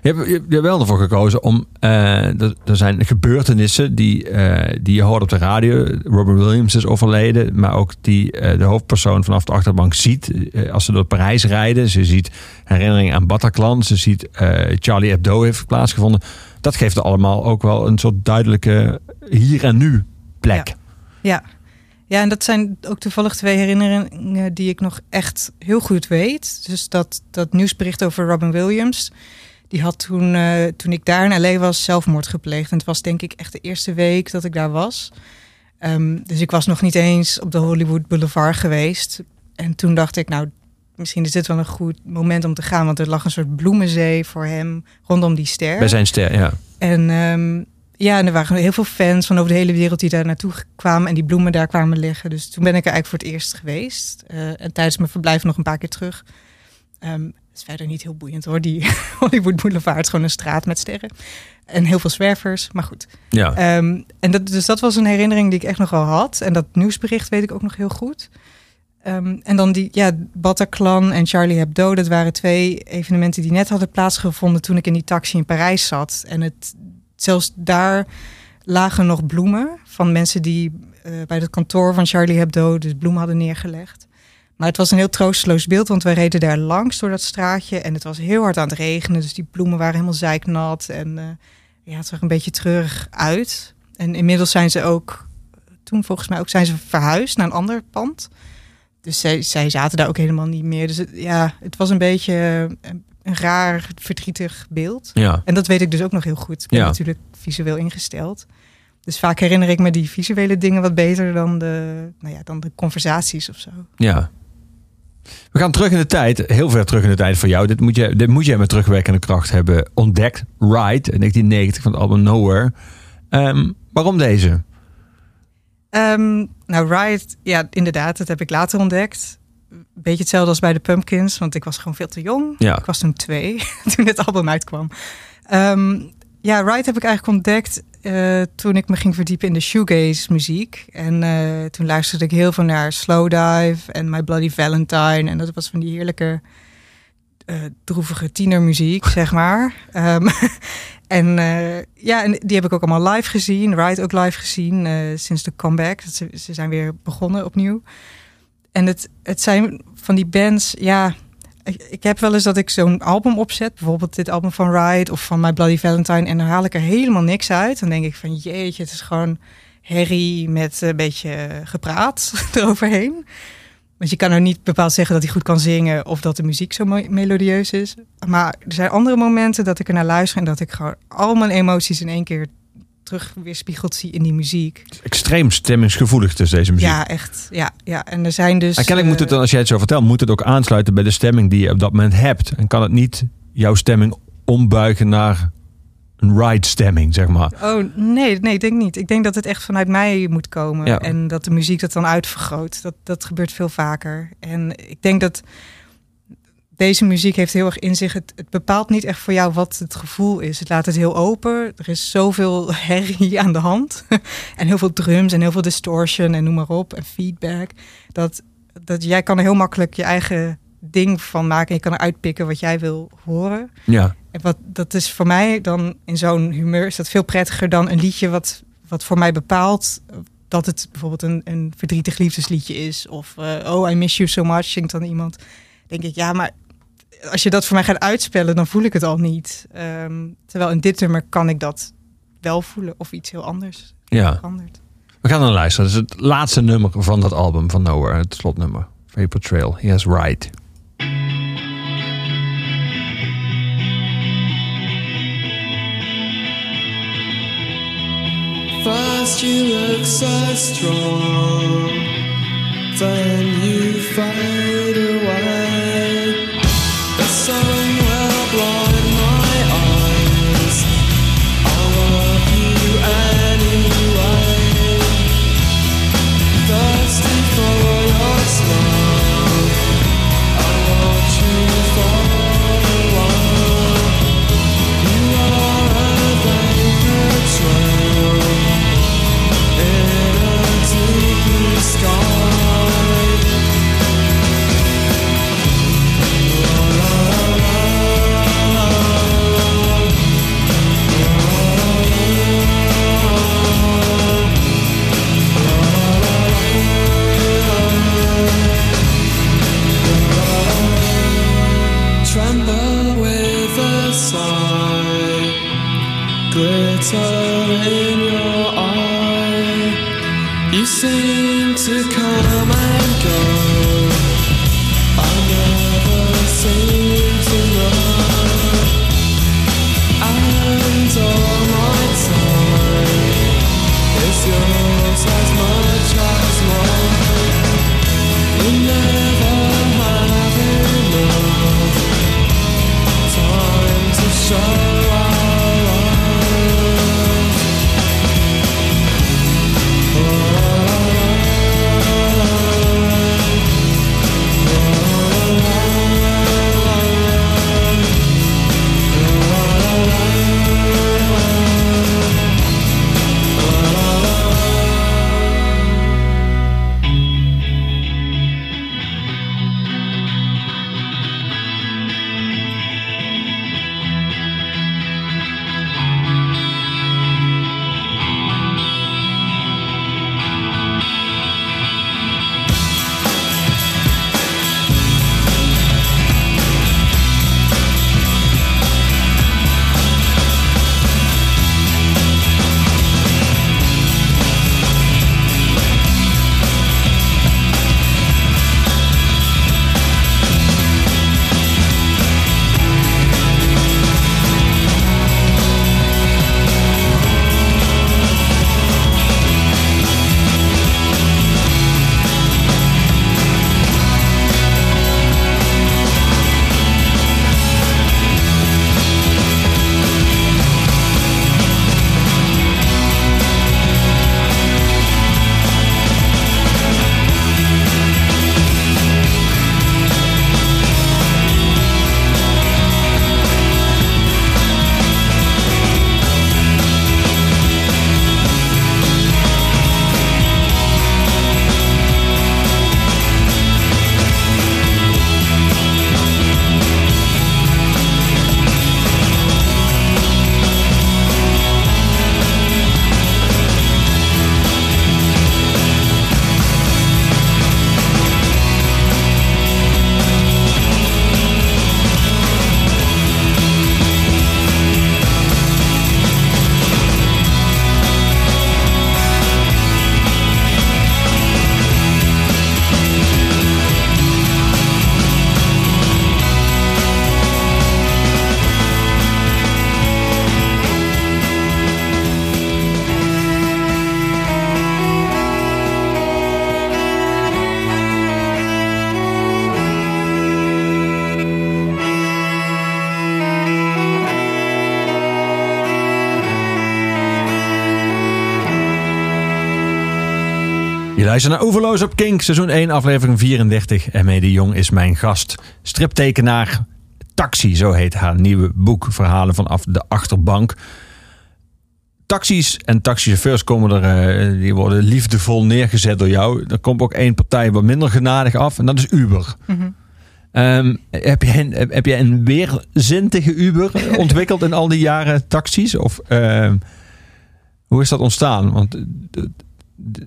Je hebt, wel ervoor gekozen om. eh, er, zijn gebeurtenissen die, eh, die je hoort op de radio. Robin Williams is overleden, maar ook die eh, de hoofdpersoon vanaf de achterbank ziet als ze door Parijs rijden. Ze ziet herinneringen aan Bataclan. Ze ziet Charlie Hebdo heeft plaatsgevonden. Dat geeft allemaal ook wel een soort duidelijke hier en nu plek. Ja. ja, en dat zijn ook toevallig twee herinneringen die ik nog echt heel goed weet. Dus dat, dat nieuwsbericht over Robin Williams. Die had toen, eh, toen ik daar in LA was, zelfmoord gepleegd. En het was denk ik echt de eerste week dat ik daar was. Ehm, dus ik was nog niet eens op de Hollywood Boulevard geweest. En toen dacht ik, nou, misschien is dit wel een goed moment om te gaan. Want er lag een soort bloemenzee voor hem rondom die ster. Bij zijn ster, ja. En ehm, ja, en er waren heel veel fans van over de hele wereld die daar naartoe kwamen en die bloemen daar kwamen liggen. Dus toen ben ik er eigenlijk voor het eerst geweest. Eh, en tijdens mijn verblijf nog een paar keer terug. Ehm is verder niet heel boeiend hoor, die Hollywood Boulevard. Is gewoon een straat met sterren. En heel veel zwervers, maar goed. ja. Ehm, en dat, dus dat was een herinnering die ik echt nog wel had. En dat nieuwsbericht weet ik ook nog heel goed. Ehm, en dan die, ja, Bataclan en Charlie Hebdo, dat waren twee evenementen die net hadden plaatsgevonden toen ik in die taxi in Parijs zat. En het, zelfs daar lagen nog bloemen van mensen die eh, bij het kantoor van Charlie Hebdo dus bloemen hadden neergelegd. Maar het was een heel troosteloos beeld, want wij reden daar langs door dat straatje en het was heel hard aan het regenen. Dus die bloemen waren helemaal zeiknat en eh, ja, het zag een beetje treurig uit. En inmiddels zijn ze ook, toen volgens mij ook, zijn ze verhuisd naar een ander pand. Dus zij, zij zaten daar ook helemaal niet meer. Dus het, ja, het was een beetje eh, een, een raar, verdrietig beeld. ja. En dat weet ik dus ook nog heel goed. Ik ben Ja. natuurlijk visueel ingesteld. Dus vaak herinner ik me die visuele dingen wat beter dan de, nou ja, dan de conversaties of zo. Ja. We gaan terug in de tijd, heel ver terug in de tijd voor jou. Dit moet je, dit moet je met terugwerkende kracht hebben ontdekt. Ride in 1990 van het album Nowhere. Ehm, waarom deze? Ehm, nou, Riot, ja, inderdaad, dat heb ik later ontdekt. Beetje hetzelfde als bij de Pumpkins, want ik was gewoon veel te jong. Ja. Ik was toen twee, toen het album uitkwam. Ehm, ja, Riot heb ik eigenlijk ontdekt eh, toen ik me ging verdiepen in de shoegaze muziek. En eh, toen luisterde ik heel veel naar Slowdive en My Bloody Valentine. En dat was van die heerlijke eh, droevige tienermuziek, zeg maar. Ehm, en ja, en die heb ik ook allemaal live gezien. Riot ook live gezien sinds de comeback. Ze, ze zijn weer begonnen opnieuw. En het, het zijn van die bands, ja... Ik, heb wel eens dat ik zo'n album opzet, bijvoorbeeld dit album van Riot of van My Bloody Valentine, en dan haal ik er helemaal niks uit. Dan denk ik van jeetje, het is gewoon herrie met een beetje gepraat eroverheen. Want je kan nou niet bepaald zeggen dat hij goed kan zingen of dat de muziek zo melodieus is. Maar er zijn andere momenten dat ik er naar luister en dat ik gewoon al mijn emoties in één keer terug weerspiegeld zie in die muziek. Extreem stemmingsgevoelig tussen deze muziek. Ja, echt. Ja, ja. En er zijn dus. En kennelijk moet het dan, als jij het zo vertelt, moet het ook aansluiten bij de stemming die je op dat moment hebt. En kan het niet jouw stemming ombuigen naar een ride stemming, zeg maar. Oh nee, nee, ik denk niet. Ik denk dat het echt vanuit mij moet komen. Ja. En dat de muziek dat dan uitvergroot. Dat, dat gebeurt veel vaker. En ik denk dat deze muziek heeft heel erg in zich. Het, het bepaalt niet echt voor jou wat het gevoel is. Het laat het heel open. Er is zoveel herrie aan de hand. en heel veel drums en heel veel distortion en noem maar op. En feedback. Dat, dat jij kan er heel makkelijk je eigen ding van maken. En je kan er uitpikken wat jij wil horen. Ja, En wat, dat is voor mij dan in zo'n humeur is dat veel prettiger dan een liedje wat, wat voor mij bepaalt dat het bijvoorbeeld een, een verdrietig liefdesliedje is. Of eh, oh, I miss you so much, zingt dan iemand. Denk ik, ja, maar als je dat voor mij gaat uitspellen, dan voel ik het al niet. Ehm, terwijl in dit nummer kan ik dat wel voelen of iets heel anders ja. verandert. We We gaan dan luisteren. Dat is het laatste nummer van dat album van Nowhere. Het slotnummer. Vapor Trail. He has right. First you look so strong, then you fade away. The to come luistert naar Overloos op Kink, seizoen 1, aflevering 34. En de Jong is mijn gast. Striptekenaar Taxi, zo heet haar nieuwe boek. Verhalen vanaf de achterbank. Taxis en taxichauffeurs komen er, eh, die worden liefdevol neergezet door jou. Er komt ook één partij wat minder genadig af en dat is Uber. Ehm, heb, jij een, heb- jij een weerzin tegen Uber ontwikkeld in al die jaren taxis? Of ehm, hoe is dat ontstaan? Want eh,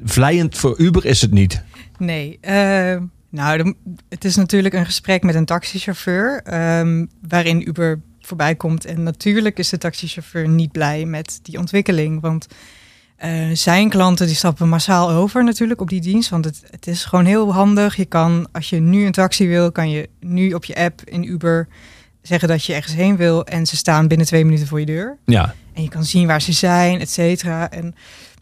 vlijend voor Uber is het niet. Nee, eh, nou, de- het is natuurlijk een gesprek met een taxichauffeur ehm, waarin Uber voorbij komt. En natuurlijk is de taxichauffeur niet blij met die ontwikkeling. Want Eh, zijn klanten die stappen massaal over natuurlijk op die dienst. Want het, het is gewoon heel handig. Je kan, als je nu een taxi wil, kan je nu op je app in Uber zeggen dat je ergens heen wil. En ze staan binnen twee minuten voor je deur. Ja, En je kan zien waar ze zijn, et cetera. En,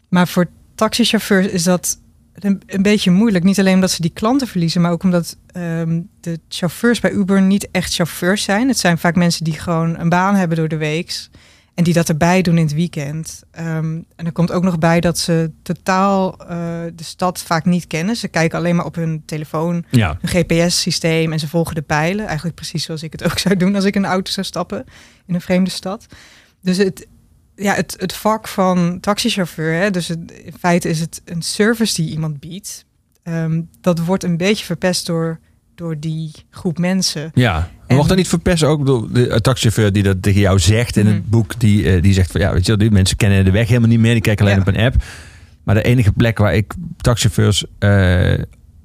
maar voor taxichauffeurs is dat een, een beetje moeilijk. Niet alleen omdat ze die klanten verliezen, maar ook omdat ehm, de chauffeurs bij Uber niet echt chauffeurs zijn. Het zijn vaak mensen die gewoon een baan hebben door de week. En die dat erbij doen in het weekend. Ehm, en er komt ook nog bij dat ze totaal eh, de stad vaak niet kennen. Ze kijken alleen maar op hun telefoon, ja. een GPS-systeem en ze volgen de pijlen. Eigenlijk precies zoals ik het ook zou doen als ik in een auto zou stappen in een vreemde stad. Dus het, ja, het, het vak van taxichauffeur, hè, dus het, in feite is het een service die iemand biedt. Ehm, dat wordt een beetje verpest door, door die groep mensen. Ja, En- mocht dat niet verpesten ook door de taxichauffeur die dat tegen jou zegt in Mhm. het boek. Die, eh, die zegt van ja, weet je, wel, die mensen kennen de weg helemaal niet meer. Die kijken alleen Ja. op een app. Maar de enige plek waar ik taxichauffeurs eh,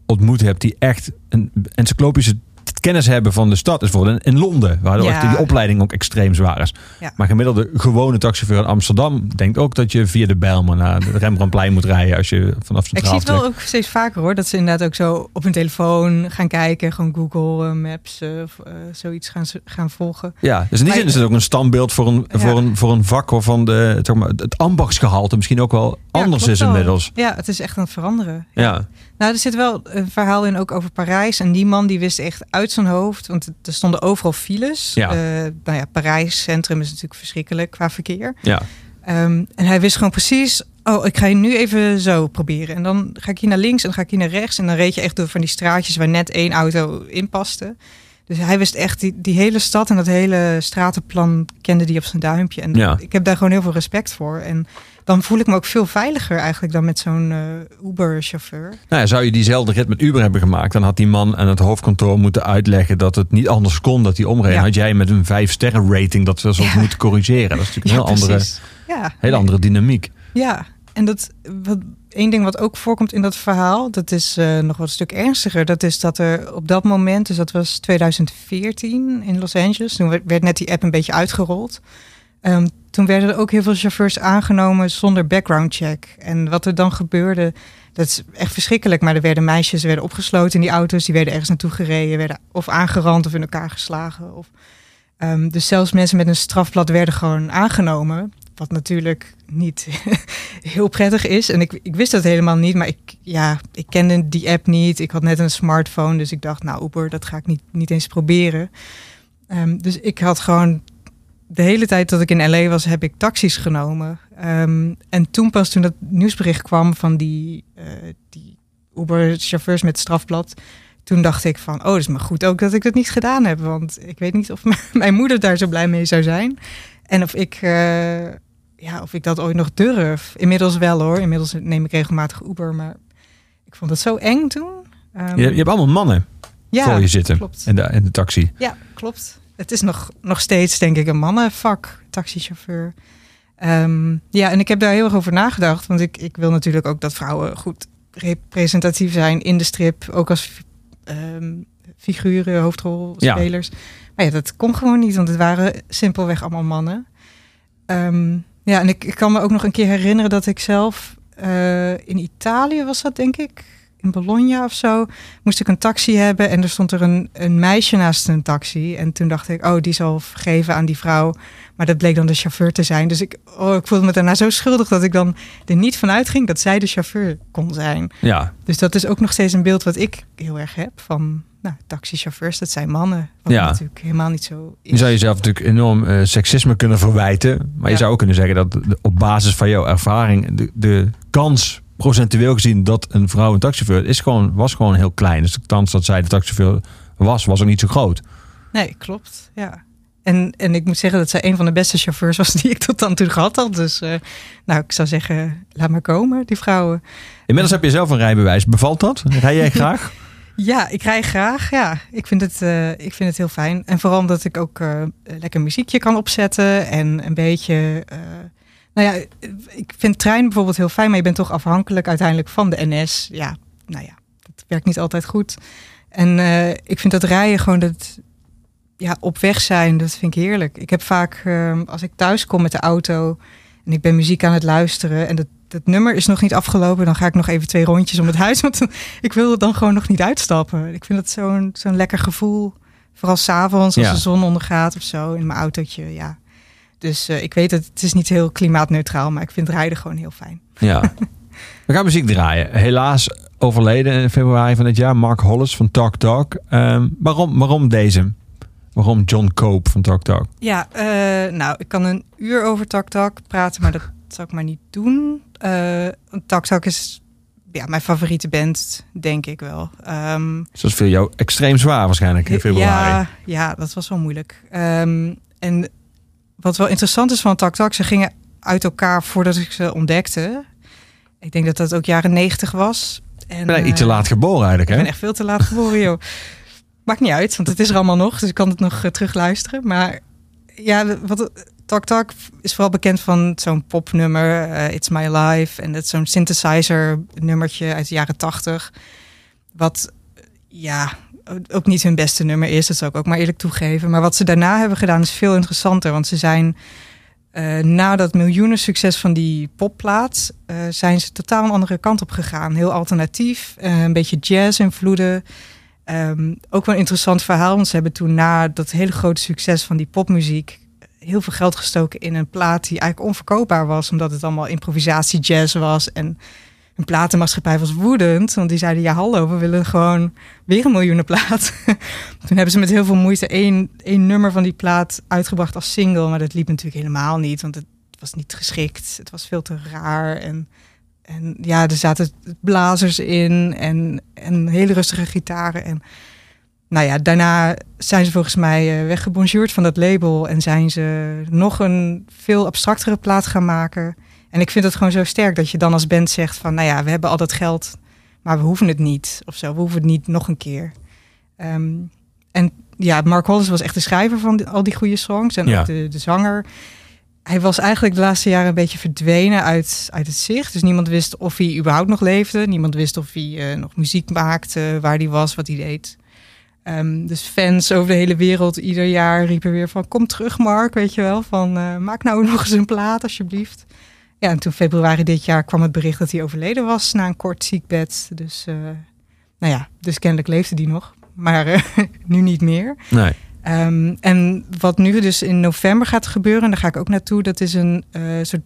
ontmoet heb die echt een encyclopische kennis hebben van de stad is bijvoorbeeld in Londen, waar de- Ja. die opleiding ook extreem zwaar is. Ja. Maar gemiddelde gewone taxichauffeur in Amsterdam denkt ook dat je via de Bijlmer naar de Rembrandtplein moet rijden als je vanaf Ik Centraal zie het wel ook steeds vaker hoor. Dat ze inderdaad ook zo op hun telefoon gaan kijken. Gewoon Google eh, Maps eh, of eh, zoiets gaan, gaan volgen. Ja, dus in die zin is het ook een standbeeld voor een, Ja. voor een, voor een vak waarvan de, zeg maar, het ambachtsgehalte misschien ook wel anders is wel. inmiddels. Ja, het is echt aan het veranderen. Ja, Nou, er zit wel een verhaal in ook over Parijs. En die man die wist echt uit zijn hoofd. Want er stonden overal files. Ja. Eh, nou ja, Parijs centrum is natuurlijk verschrikkelijk qua verkeer. ja, Ehm, en hij wist gewoon precies. Oh, ik ga je nu even zo proberen. En dan ga ik hier naar links en dan ga ik hier naar rechts. En dan reed je echt door van die straatjes waar net één auto in paste. Dus hij wist echt die, die hele stad en dat hele stratenplan kende die op zijn duimpje. En Ja. ik heb daar gewoon heel veel respect voor. En dan voel ik me ook veel veiliger eigenlijk dan met zo'n eh, Uber-chauffeur. Nou ja, zou je diezelfde rit met Uber hebben gemaakt, dan had die man aan het hoofdkantoor moeten uitleggen dat het niet anders kon dat hij omreed. Ja. Had jij met een vijf sterren rating dat we soms Ja. moeten corrigeren. Dat is natuurlijk een heel andere, hele andere dynamiek. Ja, en dat wat één ding wat ook voorkomt in dat verhaal, dat is eh, nog wat een stuk ernstiger. Dat is dat er op dat moment, dus dat was 2014 in Los Angeles, toen werd net die app een beetje uitgerold. Ehm, toen werden er ook heel veel chauffeurs aangenomen zonder background check. En wat er dan gebeurde, dat is echt verschrikkelijk. Maar er werden meisjes werden opgesloten in die auto's, die werden ergens naartoe gereden, werden of aangerand of in elkaar geslagen. Of, Ehm, dus zelfs mensen met een strafblad werden gewoon aangenomen. Wat natuurlijk niet heel prettig is. En ik, ik wist dat helemaal niet, maar ik, ja, ik kende die app niet. Ik had net een smartphone, dus ik dacht, nou Uber, dat ga ik niet, niet eens proberen. Ehm, dus ik had gewoon de hele tijd dat ik in LA was, heb ik taxis genomen. Ehm, en toen pas toen dat nieuwsbericht kwam van die, eh, die Uber-chauffeurs met strafblad, toen dacht ik van, oh, dat is maar goed ook dat ik dat niet gedaan heb. Want ik weet niet of mijn moeder daar zo blij mee zou zijn. En of ik, eh, ja, of ik dat ooit nog durf. Inmiddels wel hoor. Inmiddels neem ik regelmatig Uber. Maar ik vond het zo eng toen. Ehm, Je, je hebt allemaal mannen ja, voor je zitten klopt. in de, in de taxi. Ja, klopt. Het is nog, nog steeds, denk ik, een mannenvak, taxichauffeur. Ehm, ja, en ik heb daar heel erg over nagedacht. Want ik, ik wil natuurlijk ook dat vrouwen goed representatief zijn in de strip. Ook als ehm, figuren, hoofdrolspelers. Maar ja, dat kon gewoon niet, want het waren simpelweg allemaal mannen. Ehm, ja, en ik, ik kan me ook nog een keer herinneren dat ik zelf eh, in Italië was dat, denk ik. In Bologna of zo. Moest ik een taxi hebben en er stond er een, een meisje naast een taxi. En toen dacht ik, oh, die zal vergeven aan die vrouw. Maar dat bleek dan de chauffeur te zijn. Dus ik, oh, ik voelde me daarna zo schuldig dat ik dan er niet van uitging dat zij de chauffeur kon zijn. Ja, Dus dat is ook nog steeds een beeld wat ik heel erg heb van nou, taxichauffeurs, dat zijn mannen. Wat Ja. natuurlijk helemaal niet zo is. je zou jezelf natuurlijk enorm eh, seksisme kunnen verwijten. Maar je zou ook kunnen zeggen dat de- op basis van jouw ervaring de, de kans procentueel gezien dat een vrouw een taxichauffeur is gewoon, was gewoon heel klein. Dus de kans dat zij de taxichauffeur was, was ook niet zo groot. Nee, klopt. Ja. En, en ik moet zeggen dat zij een van de beste chauffeurs was die ik tot dan toe gehad had. Dus eh, nou, ik zou zeggen, laat maar komen, die vrouwen. Inmiddels heb je zelf een rijbewijs. Bevalt dat? Rij jij graag? Ja, ik rij graag. Ja, ik vind het, eh, ik vind het heel fijn. En vooral omdat ik ook eh, lekker muziekje kan opzetten en een beetje. Nou ja, ik vind trein bijvoorbeeld heel fijn, maar je bent toch afhankelijk uiteindelijk van de NS. Ja, nou ja, dat werkt niet altijd goed. En eh, ik vind dat rijden gewoon dat. Ja, op weg zijn, dat vind ik heerlijk. Ik heb vaak, eh, als ik thuis kom met de auto en ik ben muziek aan het luisteren en dat, het nummer is nog niet afgelopen. Dan ga ik nog even twee rondjes om het huis. Want ik wil dan gewoon nog niet uitstappen. Ik vind het zo'n zo'n lekker gevoel. Vooral s'avonds als Ja. de zon ondergaat of zo in mijn autootje. Ja. Dus eh, ik weet dat het is niet heel klimaatneutraal. Maar ik vind rijden gewoon heel fijn. Ja. We gaan muziek draaien. Helaas overleden in februari van dit jaar. Mark Hollis van Talk Talk. Ehm, waarom, waarom deze? Waarom John Cope van Talk Talk? Ja, eh, nou, ik kan een uur over Tak Tak praten, maar dat zou ik maar niet doen. Eh Tak Tak is ja, mijn favoriete band, denk ik wel. Ehm, Dus dat viel jou extreem zwaar waarschijnlijk in februari. Ja, ja, dat was wel moeilijk. Ehm, en wat wel interessant is van Tak Tak, ze gingen uit elkaar voordat ik ze ontdekte. Ik denk dat dat ook jaren negentig was. En, Ik iets te eh, laat geboren eigenlijk, ik hè? ben echt veel te laat geboren, joh. Maakt niet uit, want het is er allemaal nog. Dus ik kan het nog eh, terugluisteren. Maar ja, wat Tak Tak is vooral bekend van zo'n popnummer, eh, It's My Life. En dat zo'n synthesizer nummertje uit de jaren tachtig. Wat, eh, ja, ook niet hun beste nummer is. Dat zou ik ook maar eerlijk toegeven. Maar wat ze daarna hebben gedaan is veel interessanter. Want ze zijn eh, na dat miljoenen succes van die popplaat... eh, zijn ze totaal een andere kant op gegaan. Heel alternatief, eh, een beetje jazz-invloeden. Ehm, ook wel een interessant verhaal, want ze hebben toen na dat hele grote succes van die popmuziek heel veel geld gestoken in een plaat die eigenlijk onverkoopbaar was, omdat het allemaal improvisatie jazz was en een platenmaatschappij was woedend, want die zeiden ja hallo, we willen gewoon weer een miljoenenplaat. toen hebben ze met heel veel moeite één, één nummer van die plaat uitgebracht als single, maar dat liep natuurlijk helemaal niet, want het was niet geschikt, het was veel te raar en en ja, er zaten blazers in en, en hele rustige gitaren. En nou ja, daarna zijn ze volgens mij eh, weggebonjourd van dat label en zijn ze nog een veel abstractere plaat gaan maken. En ik vind het gewoon zo sterk dat je dan als band zegt van, nou ja, we hebben al dat geld, maar we hoeven het niet of zo. We hoeven het niet nog een keer. Ehm, en ja, Mark Hollis was echt de schrijver van al die goede songs en Ja. ook de, de zanger. Hij was eigenlijk de laatste jaren een beetje verdwenen uit, uit het zicht. Dus niemand wist of hij überhaupt nog leefde. Niemand wist of hij eh, nog muziek maakte, waar hij was, wat hij deed. Ehm, dus fans over de hele wereld ieder jaar riepen weer van... kom terug Mark, weet je wel. Van eh, maak nou nog eens een plaat alsjeblieft. Ja, en toen februari dit jaar kwam het bericht dat hij overleden was... na een kort ziekbed. Dus, eh, nou ja, dus kennelijk leefde hij nog. Maar eh, nu niet meer. Nee. Ehm, en wat nu dus in november gaat gebeuren, en daar ga ik ook naartoe, dat is een eh, soort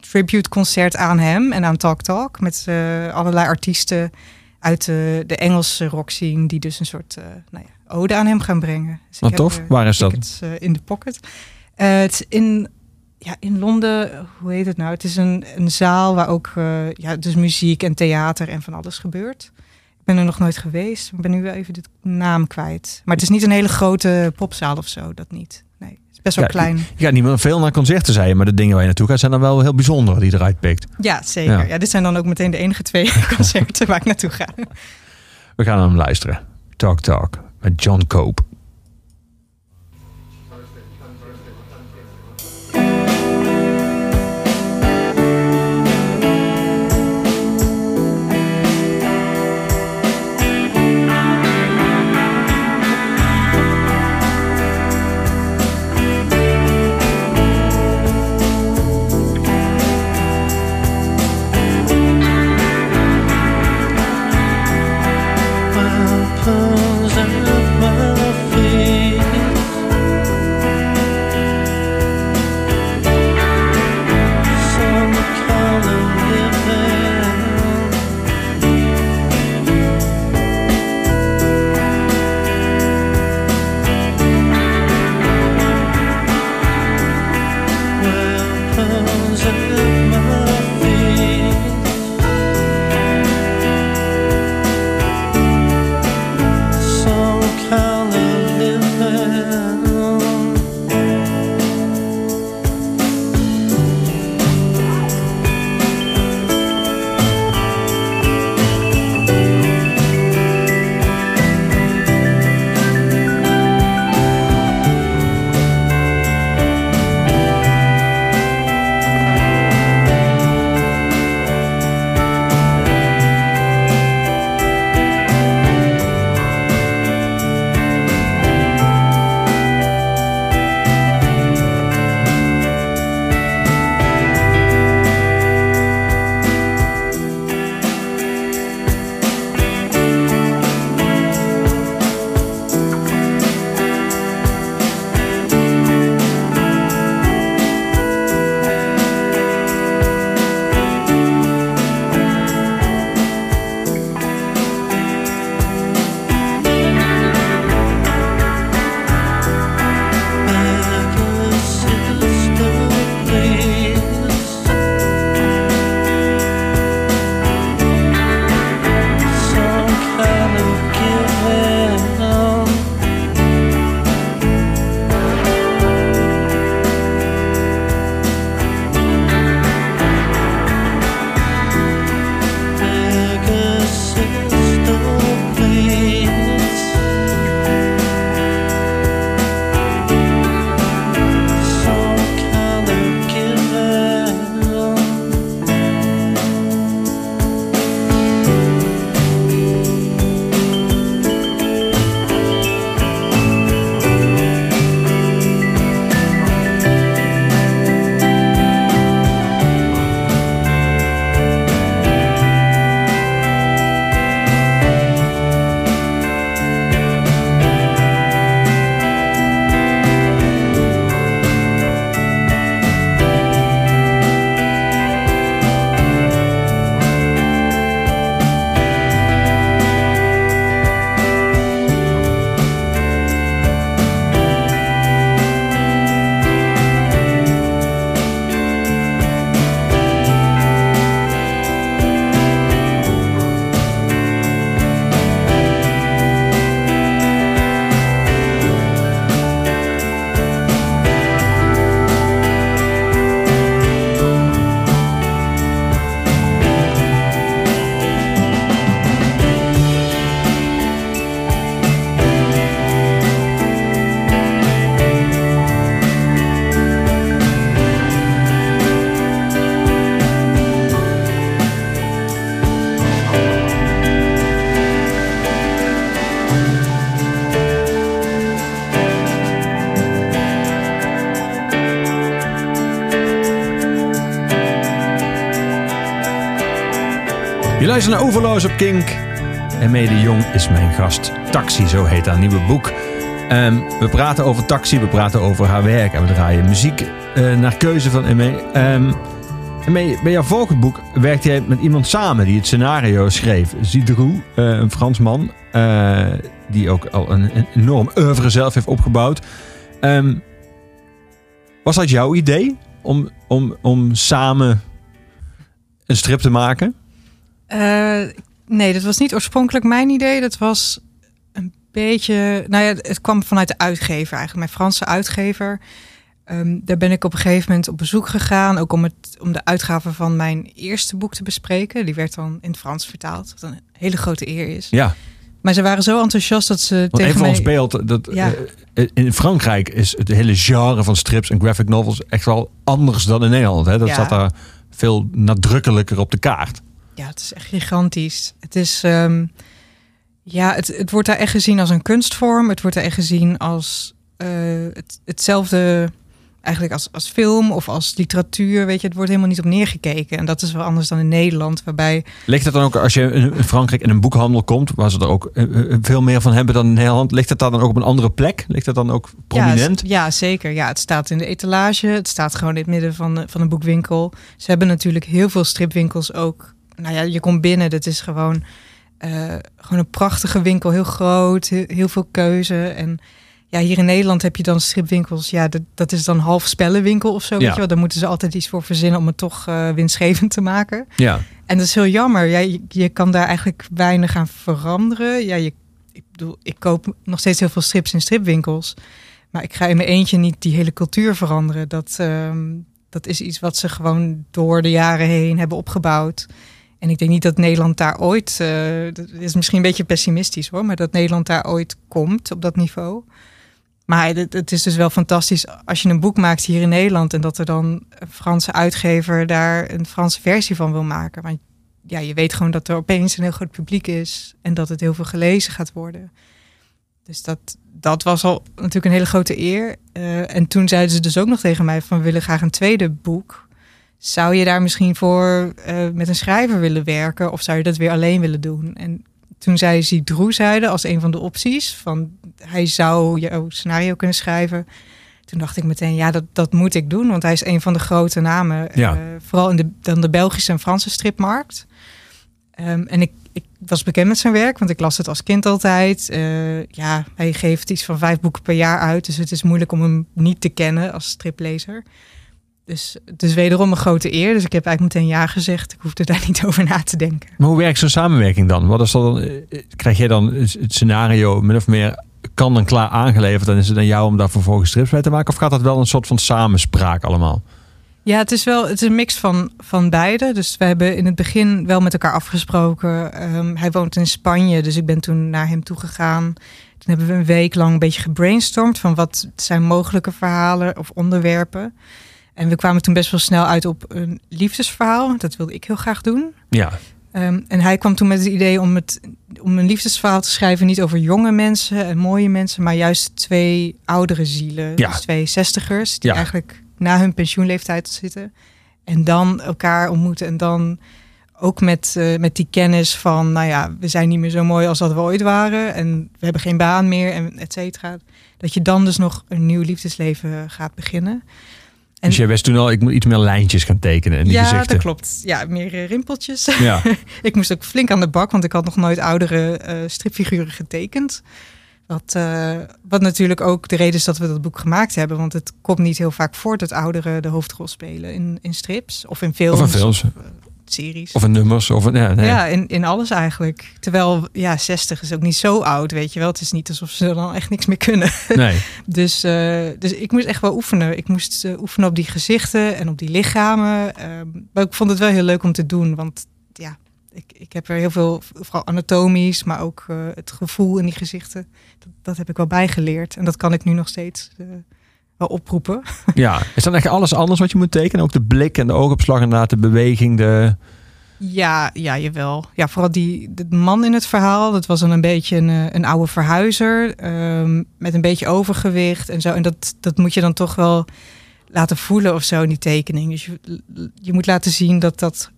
tribute concert aan hem en aan Talk Talk. Met allerlei artiesten uit de, de Engelse rockscene, die dus een soort nou ja, ode aan hem gaan brengen. Dus Wat tof. Waar is dat? in de pocket. Het is in, ja, in Londen, hoe heet het nou? Het is een, een zaal waar ook eh, ja, dus muziek en theater en van alles gebeurt. Ik ben er nog nooit geweest. Ik ben nu wel even de naam kwijt. Maar het is niet een hele grote popzaal of zo, dat niet. Nee, het is best wel Ja, klein. Je gaat niet meer veel naar concerten, zei je. Maar de dingen waar je naartoe gaat zijn dan wel heel bijzonder die je eruit pikt. Ja, zeker. Ja. Ja. dit zijn dan ook meteen de enige twee concerten waar ik naartoe ga. We gaan hem luisteren. Talk Talk met John Cope. Luistert naar Overloos op Kink. En Mede Jong is mijn gast. Taxi, zo heet haar nieuwe boek. Ehm, we praten over taxi, we praten over haar werk. En we draaien muziek eh, naar keuze van Emme. Bij jouw vorige boek werkte jij met iemand samen die het scenario schreef. Zidrou, eh, een Fransman. eh, die ook al een, een enorm oeuvre zelf heeft opgebouwd. Ehm, was dat jouw idee om, om, om samen een strip te maken? Eh, nee, dat was niet oorspronkelijk mijn idee. Dat was een beetje. Nou ja, het kwam vanuit de uitgever eigenlijk, mijn Franse uitgever. Ehm, daar ben ik op een gegeven moment op bezoek gegaan, ook om, het, om de uitgave van mijn eerste boek te bespreken. Die werd dan in het Frans vertaald, wat een hele grote eer is. Ja, Maar ze waren zo enthousiast dat ze want tegen even voor mij... ons beeld. Dat, Ja. eh, in Frankrijk is het hele genre van strips en graphic novels echt wel anders dan in Nederland. Hè? Dat Ja. staat daar veel nadrukkelijker op de kaart. Ja, het is echt gigantisch. Het is, ehm, ja, het, het wordt daar echt gezien als een kunstvorm. Het wordt daar echt gezien als eh, het, hetzelfde, eigenlijk als, als film of als literatuur. Weet je, het wordt helemaal niet op neergekeken. En dat is wel anders dan in Nederland, waarbij Ligt het dan ook als je in Frankrijk in een boekhandel komt, waar ze er ook eh, eh, veel meer van hebben dan in Nederland, ligt het daar dan ook op een andere plek? Ligt het dan ook prominent? Ja, ja, zeker. Ja, het staat in de etalage. Het staat gewoon in het midden van, van een boekwinkel. Ze hebben natuurlijk heel veel stripwinkels ook. Nou ja, je komt binnen. Dat is gewoon, eh, gewoon een prachtige winkel. Heel groot. Heel, heel veel keuze. En ja, hier in Nederland heb je dan stripwinkels. Ja, dat, dat is dan half spellenwinkel of zo. Ja. Weet je wel. Daar moeten ze altijd iets voor verzinnen om het toch eh, winstgevend te maken. Ja. En dat is heel jammer. Ja, je, je kan daar eigenlijk weinig aan veranderen. Ja, je, ik bedoel, ik koop nog steeds heel veel strips in stripwinkels. Maar ik ga in mijn eentje niet die hele cultuur veranderen. Dat, ehm, dat is iets wat ze gewoon door de jaren heen hebben opgebouwd. En ik denk niet dat Nederland daar ooit, eh, dat is misschien een beetje pessimistisch hoor, maar dat Nederland daar ooit komt op dat niveau. Maar het, het is dus wel fantastisch als je een boek maakt hier in Nederland en dat er dan een Franse uitgever daar een Franse versie van wil maken. Want ja, je weet gewoon dat er opeens een heel groot publiek is en dat het heel veel gelezen gaat worden. Dus dat, dat was al natuurlijk een hele grote eer. Eh, en toen zeiden ze dus ook nog tegen mij van we willen graag een tweede boek. Zou je daar misschien voor eh, met een schrijver willen werken of zou je dat weer alleen willen doen? En toen zei Zidroe zeiden als een van de opties van hij zou jouw scenario kunnen schrijven. Toen dacht ik meteen, ja, dat, dat moet ik doen, want hij is een van de grote namen. Ja. eh, vooral in de, dan de Belgische en Franse stripmarkt. Ehm, en ik, ik was bekend met zijn werk, want ik las het als kind altijd. Eh, ja, hij geeft iets van vijf boeken per jaar uit, dus het is moeilijk om hem niet te kennen als striplezer. Dus het is wederom een grote eer. Dus ik heb eigenlijk meteen ja gezegd. Ik hoefde daar niet over na te denken. Maar hoe werkt zo'n samenwerking dan? Wat is dan? eh, Krijg jij dan het scenario min of meer kan dan klaar aangeleverd en is het aan jou om daar vervolgens strips bij te maken? Of gaat dat wel een soort van samenspraak allemaal? Ja, het is wel het is een mix van, van beide. Dus we hebben in het begin wel met elkaar afgesproken. Ehm, hij woont in Spanje, dus ik ben toen naar hem toe gegaan. Toen hebben we een week lang een beetje gebrainstormd van wat zijn mogelijke verhalen of onderwerpen. En we kwamen toen best wel snel uit op een liefdesverhaal. Dat wilde ik heel graag doen. Ja, Ehm, en hij kwam toen met het idee om, het, om een liefdesverhaal te schrijven, niet over jonge mensen en mooie mensen, maar juist twee oudere zielen. Ja. Dus twee zestigers die Ja. eigenlijk na hun pensioenleeftijd zitten. En dan elkaar ontmoeten en dan ook met, eh, met die kennis van, nou ja, we zijn niet meer zo mooi als dat we ooit waren en we hebben geen baan meer en et cetera. Dat je dan dus nog een nieuw liefdesleven gaat beginnen. En- dus jij wist toen al, ik moet iets meer lijntjes gaan tekenen en die ja, gezichten. dat klopt. Ja, meer eh, rimpeltjes. Ja, Ik moest ook flink aan de bak, want ik had nog nooit oudere eh, stripfiguren getekend. Wat, eh, wat natuurlijk ook de reden is dat we dat boek gemaakt hebben. Want het komt niet heel vaak voor dat ouderen de hoofdrol spelen in, in strips of in films. of een films, series. of een nummers, of een, ja, nee. Ja, in, in alles eigenlijk. Terwijl, ja, 60 is ook niet zo oud, weet je wel. Het is niet alsof ze dan echt niks meer kunnen. nee. Dus, eh, dus ik moest echt wel oefenen. Ik moest eh, oefenen op die gezichten en op die lichamen. Ehm, maar ik vond het wel heel leuk om te doen. Want ja, ik, ik heb er heel veel, vooral anatomisch, maar ook eh, het gevoel in die gezichten. Dat, dat heb ik wel bijgeleerd. En dat kan ik nu nog steeds oproepen. Ja, is dan echt alles anders wat je moet tekenen? Ook de blik en de oogopslag inderdaad, de beweging, de... Ja, ja, jawel. Ja, vooral die de man in het verhaal. Dat was dan een beetje een, eh, een oude verhuizer. ehm, met een beetje overgewicht en zo. En dat, dat moet je dan toch wel laten voelen of zo in die tekening. Dus je, je moet laten zien dat dat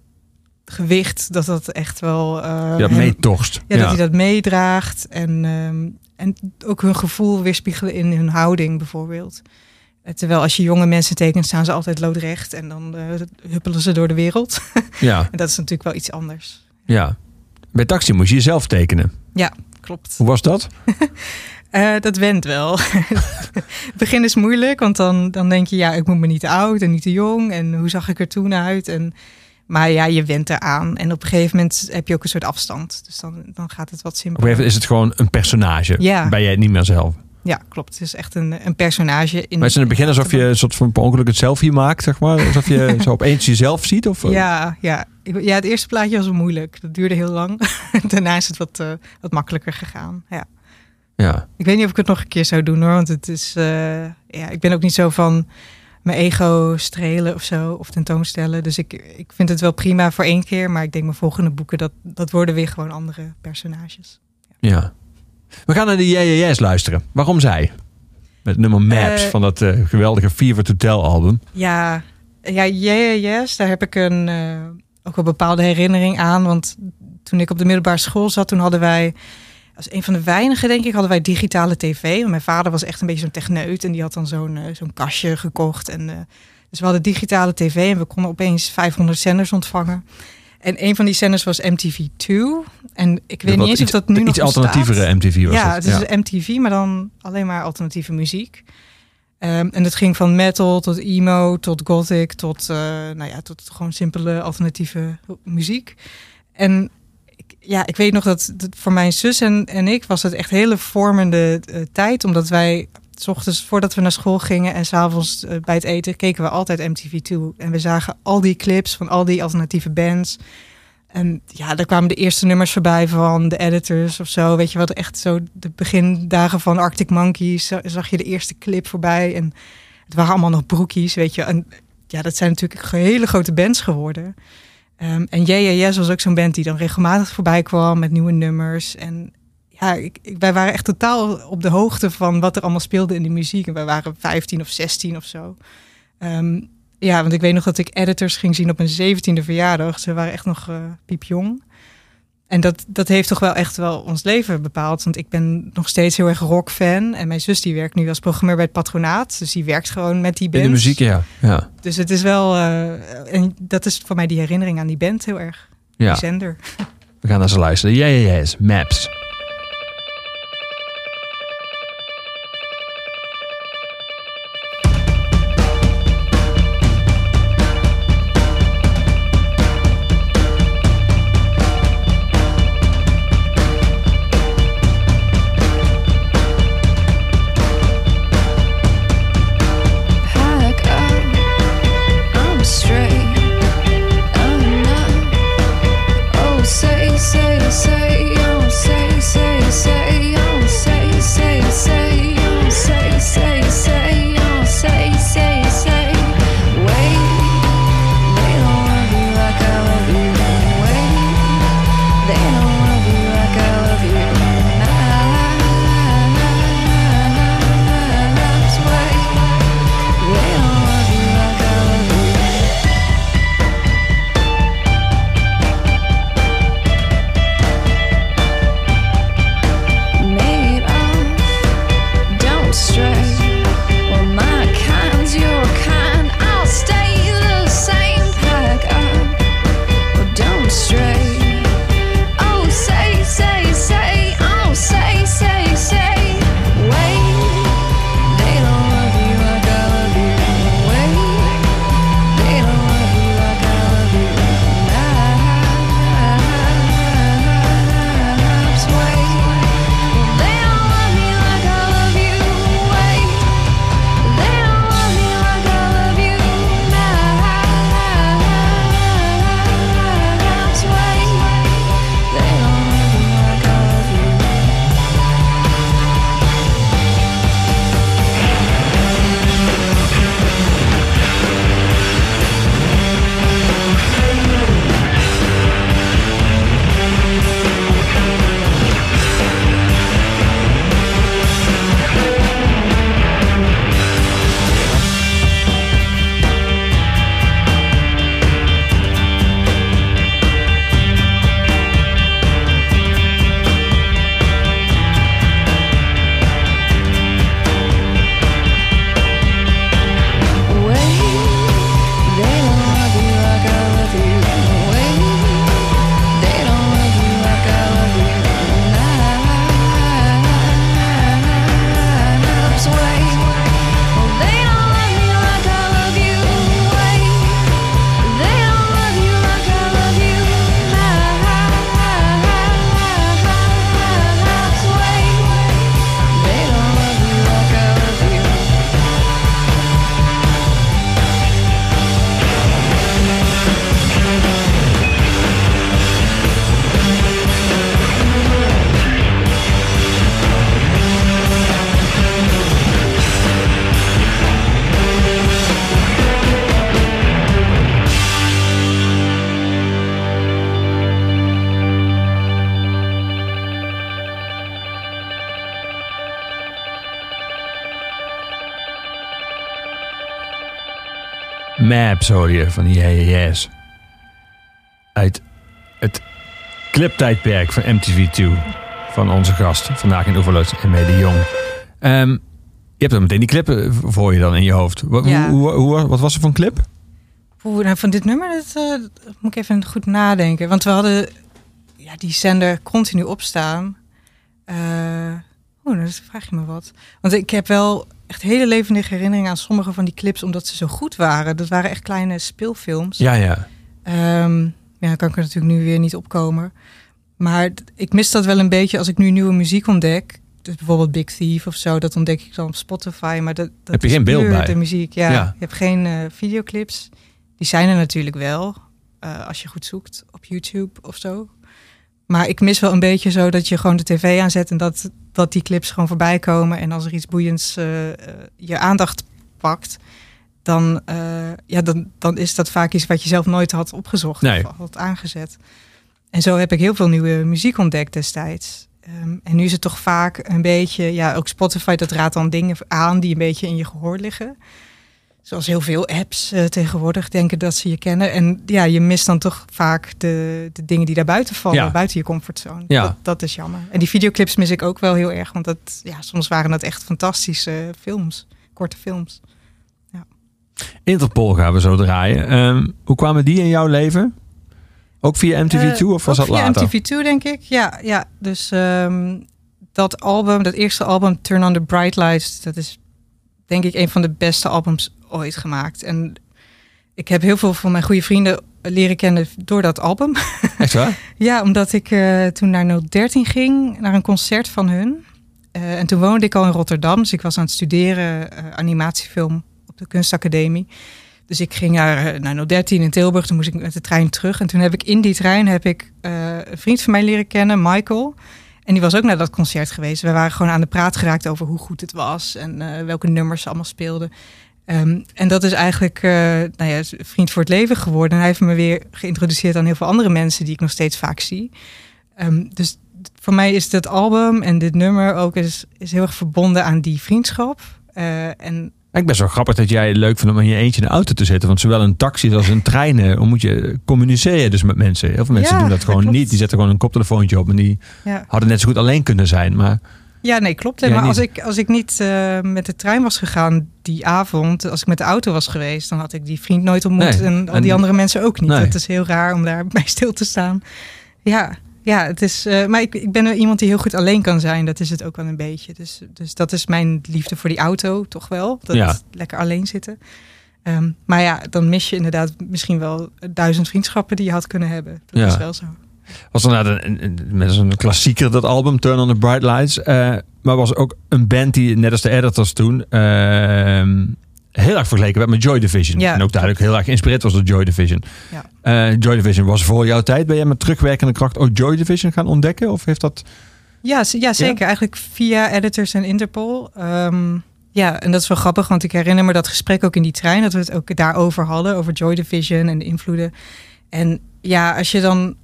gewicht, dat dat echt wel... eh, Ja, hem- meetorst. ja, dat hij dat meedraagt. En, ehm, en ook hun gevoel weerspiegelen in hun houding bijvoorbeeld. Terwijl als je jonge mensen tekent, staan ze altijd loodrecht. En dan eh, huppelen ze door de wereld. Ja, en dat is natuurlijk wel iets anders. ja. Bij taxi moest je jezelf tekenen. Klopt. Hoe was dat? Eh, dat went wel. het begin is moeilijk, want dan, dan denk je... ja, ik moet me niet te oud en niet te jong. En hoe zag ik er toen uit? En, maar ja, je went eraan. En op een gegeven moment heb je ook een soort afstand. Dus dan, dan gaat het wat Op een simpeler. gegeven moment is het gewoon een personage. Ja. Ben jij het niet meer zelf. Ja, klopt. Het is echt een, een personage. In, Maar is het in het begin alsof je een soort van per ongeluk het selfie maakt, zeg maar? Alsof je zo opeens jezelf ziet? Of, Ja, ja. Ik- ja, het eerste plaatje was moeilijk. Dat duurde heel lang. Daarna is het wat, eh, wat makkelijker gegaan. Ja. ja. Ik weet niet of ik het nog een keer zou doen hoor. Want het is. eh, ja, ik ben ook niet zo van mijn ego strelen of zo. Of tentoonstellen. Dus ik, ik vind het wel prima voor één keer. Maar ik denk mijn volgende boeken, dat, dat worden weer gewoon andere personages. ja. We gaan naar de JJS luisteren. Waarom zij? Met nummer Maps Eh, van dat eh, geweldige Fever to Tell album. Ja, ja, yes. Daar heb ik een, eh, ook wel bepaalde herinnering aan. Want toen ik op de middelbare school zat, toen hadden wij, als een van de weinigen denk ik, hadden wij digitale tv. Want mijn vader was echt een beetje zo'n techneut en die had dan zo'n zo'n kastje gekocht. En, dus we hadden digitale tv en we konden opeens 500 zenders ontvangen. En een van die zenders was MTV2. En ik weet niet eens iets, of dat nu nog Iets alternatievere MTV was Ja, het. het is MTV, maar dan alleen maar alternatieve muziek. Ehm, en het ging van metal tot emo, tot gothic, tot, eh, nou ja, tot gewoon simpele alternatieve muziek. En ik, ja, ik weet nog dat, dat voor mijn zus en, en ik was het echt hele vormende eh, tijd. Omdat wij, s ochtends voordat we naar school gingen en s'avonds uh, bij het eten, keken we altijd MTV toe. En we zagen al die clips van al die alternatieve bands. En ja, daar kwamen de eerste nummers voorbij van de editors of zo. Weet je wat, echt zo de begindagen van Arctic Monkeys za- zag je de eerste clip voorbij. En het waren allemaal nog broekies, weet je. En ja, dat zijn natuurlijk hele grote bands geworden. Um, en JJS was ook zo'n band die dan regelmatig voorbij kwam met nieuwe nummers. En ja, ik, ik, wij waren echt totaal op de hoogte van wat er allemaal speelde in de muziek. En wij waren 15 of 16 of zo. Um, ja, want ik weet nog dat ik editors ging zien op mijn 17e verjaardag. Ze waren echt nog uh, piepjong. En dat, dat heeft toch wel echt wel ons leven bepaald. Want ik ben nog steeds heel erg rockfan. En mijn zus die werkt nu als programmeur bij het patronaat. Dus die werkt gewoon met die band. In de muziek, ja. ja. Dus het is wel... Uh, en dat is voor mij die herinnering aan die band heel erg. Ja. Die zender. We gaan naar ze luisteren. Ja, ja, ja. Maps. Maps hoor je van die Yeah Yes. Uit het cliptijdperk van MTV2. Van onze gast vandaag in Overloos en de Jong. Ehm, je hebt dan meteen die clip eh, voor je dan in je hoofd. Wat, Ja. hoe, wat was er voor een clip? Oeh, nou, van dit nummer dat, eh, dat moet ik even goed nadenken. Want we hadden ja, die zender continu opstaan. Oeh, dat vraag je me wat. Want ik heb wel echt hele levendige herinneringen aan sommige van die clips... omdat ze zo goed waren. Dat waren echt kleine speelfilms. Ja, ja. Ehm, ja, dan kan ik er natuurlijk nu weer niet opkomen. Maar ik mis dat wel een beetje als ik nu nieuwe muziek ontdek. Dus bijvoorbeeld Big Thief of zo, dat ontdek ik dan op Spotify. Maar dat, dat Heb je geen beeld bij? De muziek, ja. Ja. Je hebt geen eh, videoclips. Die zijn er natuurlijk wel, eh, als je goed zoekt op YouTube of zo. Maar ik mis wel een beetje zo dat je gewoon de tv aanzet en dat, dat die clips gewoon voorbij komen. En als er iets boeiends eh, eh, je aandacht pakt, dan, eh, ja, dan, dan is dat vaak iets wat je zelf nooit had opgezocht Nee. of had aangezet. En zo heb ik heel veel nieuwe muziek ontdekt destijds. Ehm, en nu is het toch vaak een beetje, ja, ook Spotify, dat raadt dan dingen aan die een beetje in je gehoor liggen. Zoals heel veel apps eh, tegenwoordig denken dat ze je kennen. En ja, je mist dan toch vaak de, de dingen die daar buiten vallen, Ja. buiten je comfortzone. Ja. Dat, dat is jammer. En die videoclips mis ik ook wel heel erg, want dat, ja, soms waren dat echt fantastische films, korte films. Interpol gaan we zo draaien. Ehm, hoe kwamen die in jouw leven? Ook via MTV2 Eh, of was dat via later? MTV2 denk ik. Ja, ja. dus ehm, dat album, dat eerste album Turn on the Bright Lights, dat is denk ik een van de beste albums ooit gemaakt. En ik heb heel veel van mijn goede vrienden leren kennen door dat album. Echt waar? Ja, omdat ik eh, toen naar 013 ging, naar een concert van hun. Eh, en toen woonde ik al in Rotterdam, dus ik was aan het studeren eh, animatiefilm op de kunstacademie. Dus ik ging naar, naar 013 in Tilburg, toen moest ik met de trein terug. En toen heb ik in die trein heb ik, een vriend van mij leren kennen, Michael. En die was ook naar dat concert geweest. We waren gewoon aan de praat geraakt over hoe goed het was en welke nummers ze allemaal speelden. Ehm, en dat is eigenlijk eh, nou ja, een vriend voor het leven geworden. En hij heeft me weer geïntroduceerd aan heel veel andere mensen die ik nog steeds vaak zie. Ehm, dus voor mij is dat album en dit nummer ook is, is heel erg verbonden aan die vriendschap. Eh, en Ik best wel grappig dat jij het leuk vindt om in je eentje in de auto te zitten. Want zowel in taxis als in treinen hoe moet je communiceren dus met mensen. Heel veel mensen Ja, doen dat gewoon niet. Die zetten gewoon een koptelefoontje op en die ja. hadden net zo goed alleen kunnen zijn. Maar ja, nee, klopt. Ja, maar niet. als ik, als ik niet eh, met de trein was gegaan die avond, als ik met de auto was geweest, dan had ik die vriend nooit ontmoet. Nee, En al en- die andere mensen ook niet. Nee. Het is heel raar om daar bij stil te staan. Ja, ja het is. eh, maar ik, ik ben iemand die heel goed alleen kan zijn. Dat is het ook wel een beetje. Dus, dus dat is mijn liefde voor die auto, toch wel. Dat Ja. lekker alleen zitten. Ehm, maar ja, dan mis je inderdaad misschien wel duizend vriendschappen die je had kunnen hebben. Dat Ja. is wel zo. Was dan een, een, een, met een klassieker dat album Turn on the Bright Lights. Eh, maar was ook een band die net als de editors toen ehm, heel erg vergeleken werd met Joy Division. Ja, en ook duidelijk heel erg geïnspireerd was door Joy Division. Ja. Eh, Joy Division was voor jouw tijd. Ben jij met terugwerkende kracht ook Joy Division gaan ontdekken? Of heeft dat... Ja, ja zeker. Eigenlijk via editors en Interpol. Ehm, ja, en dat is wel grappig, want ik herinner me dat gesprek ook in die trein, dat we het ook daarover hadden, over Joy Division en de invloeden. En ja, als je dan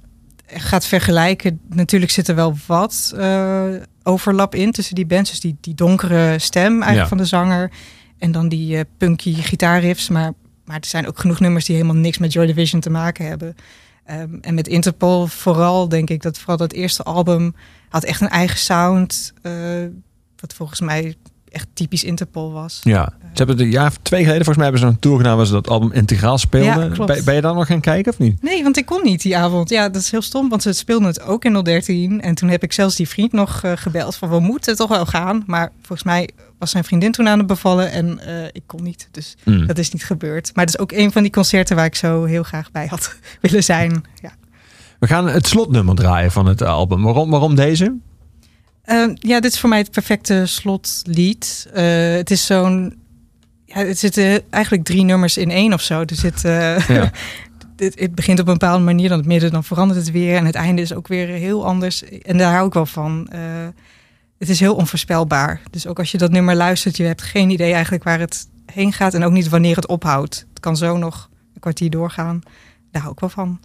gaat vergelijken, natuurlijk zit er wel wat eh, overlap in tussen die bands. Dus die, die donkere stem eigenlijk Ja. van de zanger en dan die eh, punky gitaarriffs. Maar, maar er zijn ook genoeg nummers die helemaal niks met Joy Division te maken hebben. Ehm, en met Interpol vooral denk ik dat vooral dat eerste album had echt een eigen sound. eh, wat volgens mij echt typisch Interpol was. Ja. Ze hebben het een jaar of twee geleden volgens mij hebben ze een tour gedaan waar ze dat album integraal speelden. Ja, ben, ben je daar nog gaan kijken of niet? Nee, want ik kon niet die avond. Ja, dat is heel stom, want ze speelden het ook in 013. En toen heb ik zelfs die vriend nog eh, gebeld van we moeten toch wel gaan. Maar volgens mij was zijn vriendin toen aan het bevallen en eh, ik kon niet. Dus Hmm. dat is niet gebeurd. Maar dat is ook een van die concerten waar ik zo heel graag bij had willen zijn. Ja. We gaan het slotnummer draaien van het album. Waarom, waarom deze? Ehm, ja, dit is voor mij het perfecte slotlied. Eh, het is zo'n. Ja, het zitten eigenlijk drie nummers in één of zo. Er zit, eh, Ja. het, het begint op een bepaalde manier, dan het midden, dan verandert het weer. En het einde is ook weer heel anders. En daar hou ik wel van. Eh, het is heel onvoorspelbaar. Dus ook als je dat nummer luistert, je hebt geen idee eigenlijk waar het heen gaat. En ook niet wanneer het ophoudt. Het kan zo nog een kwartier doorgaan. Daar hou ik wel van.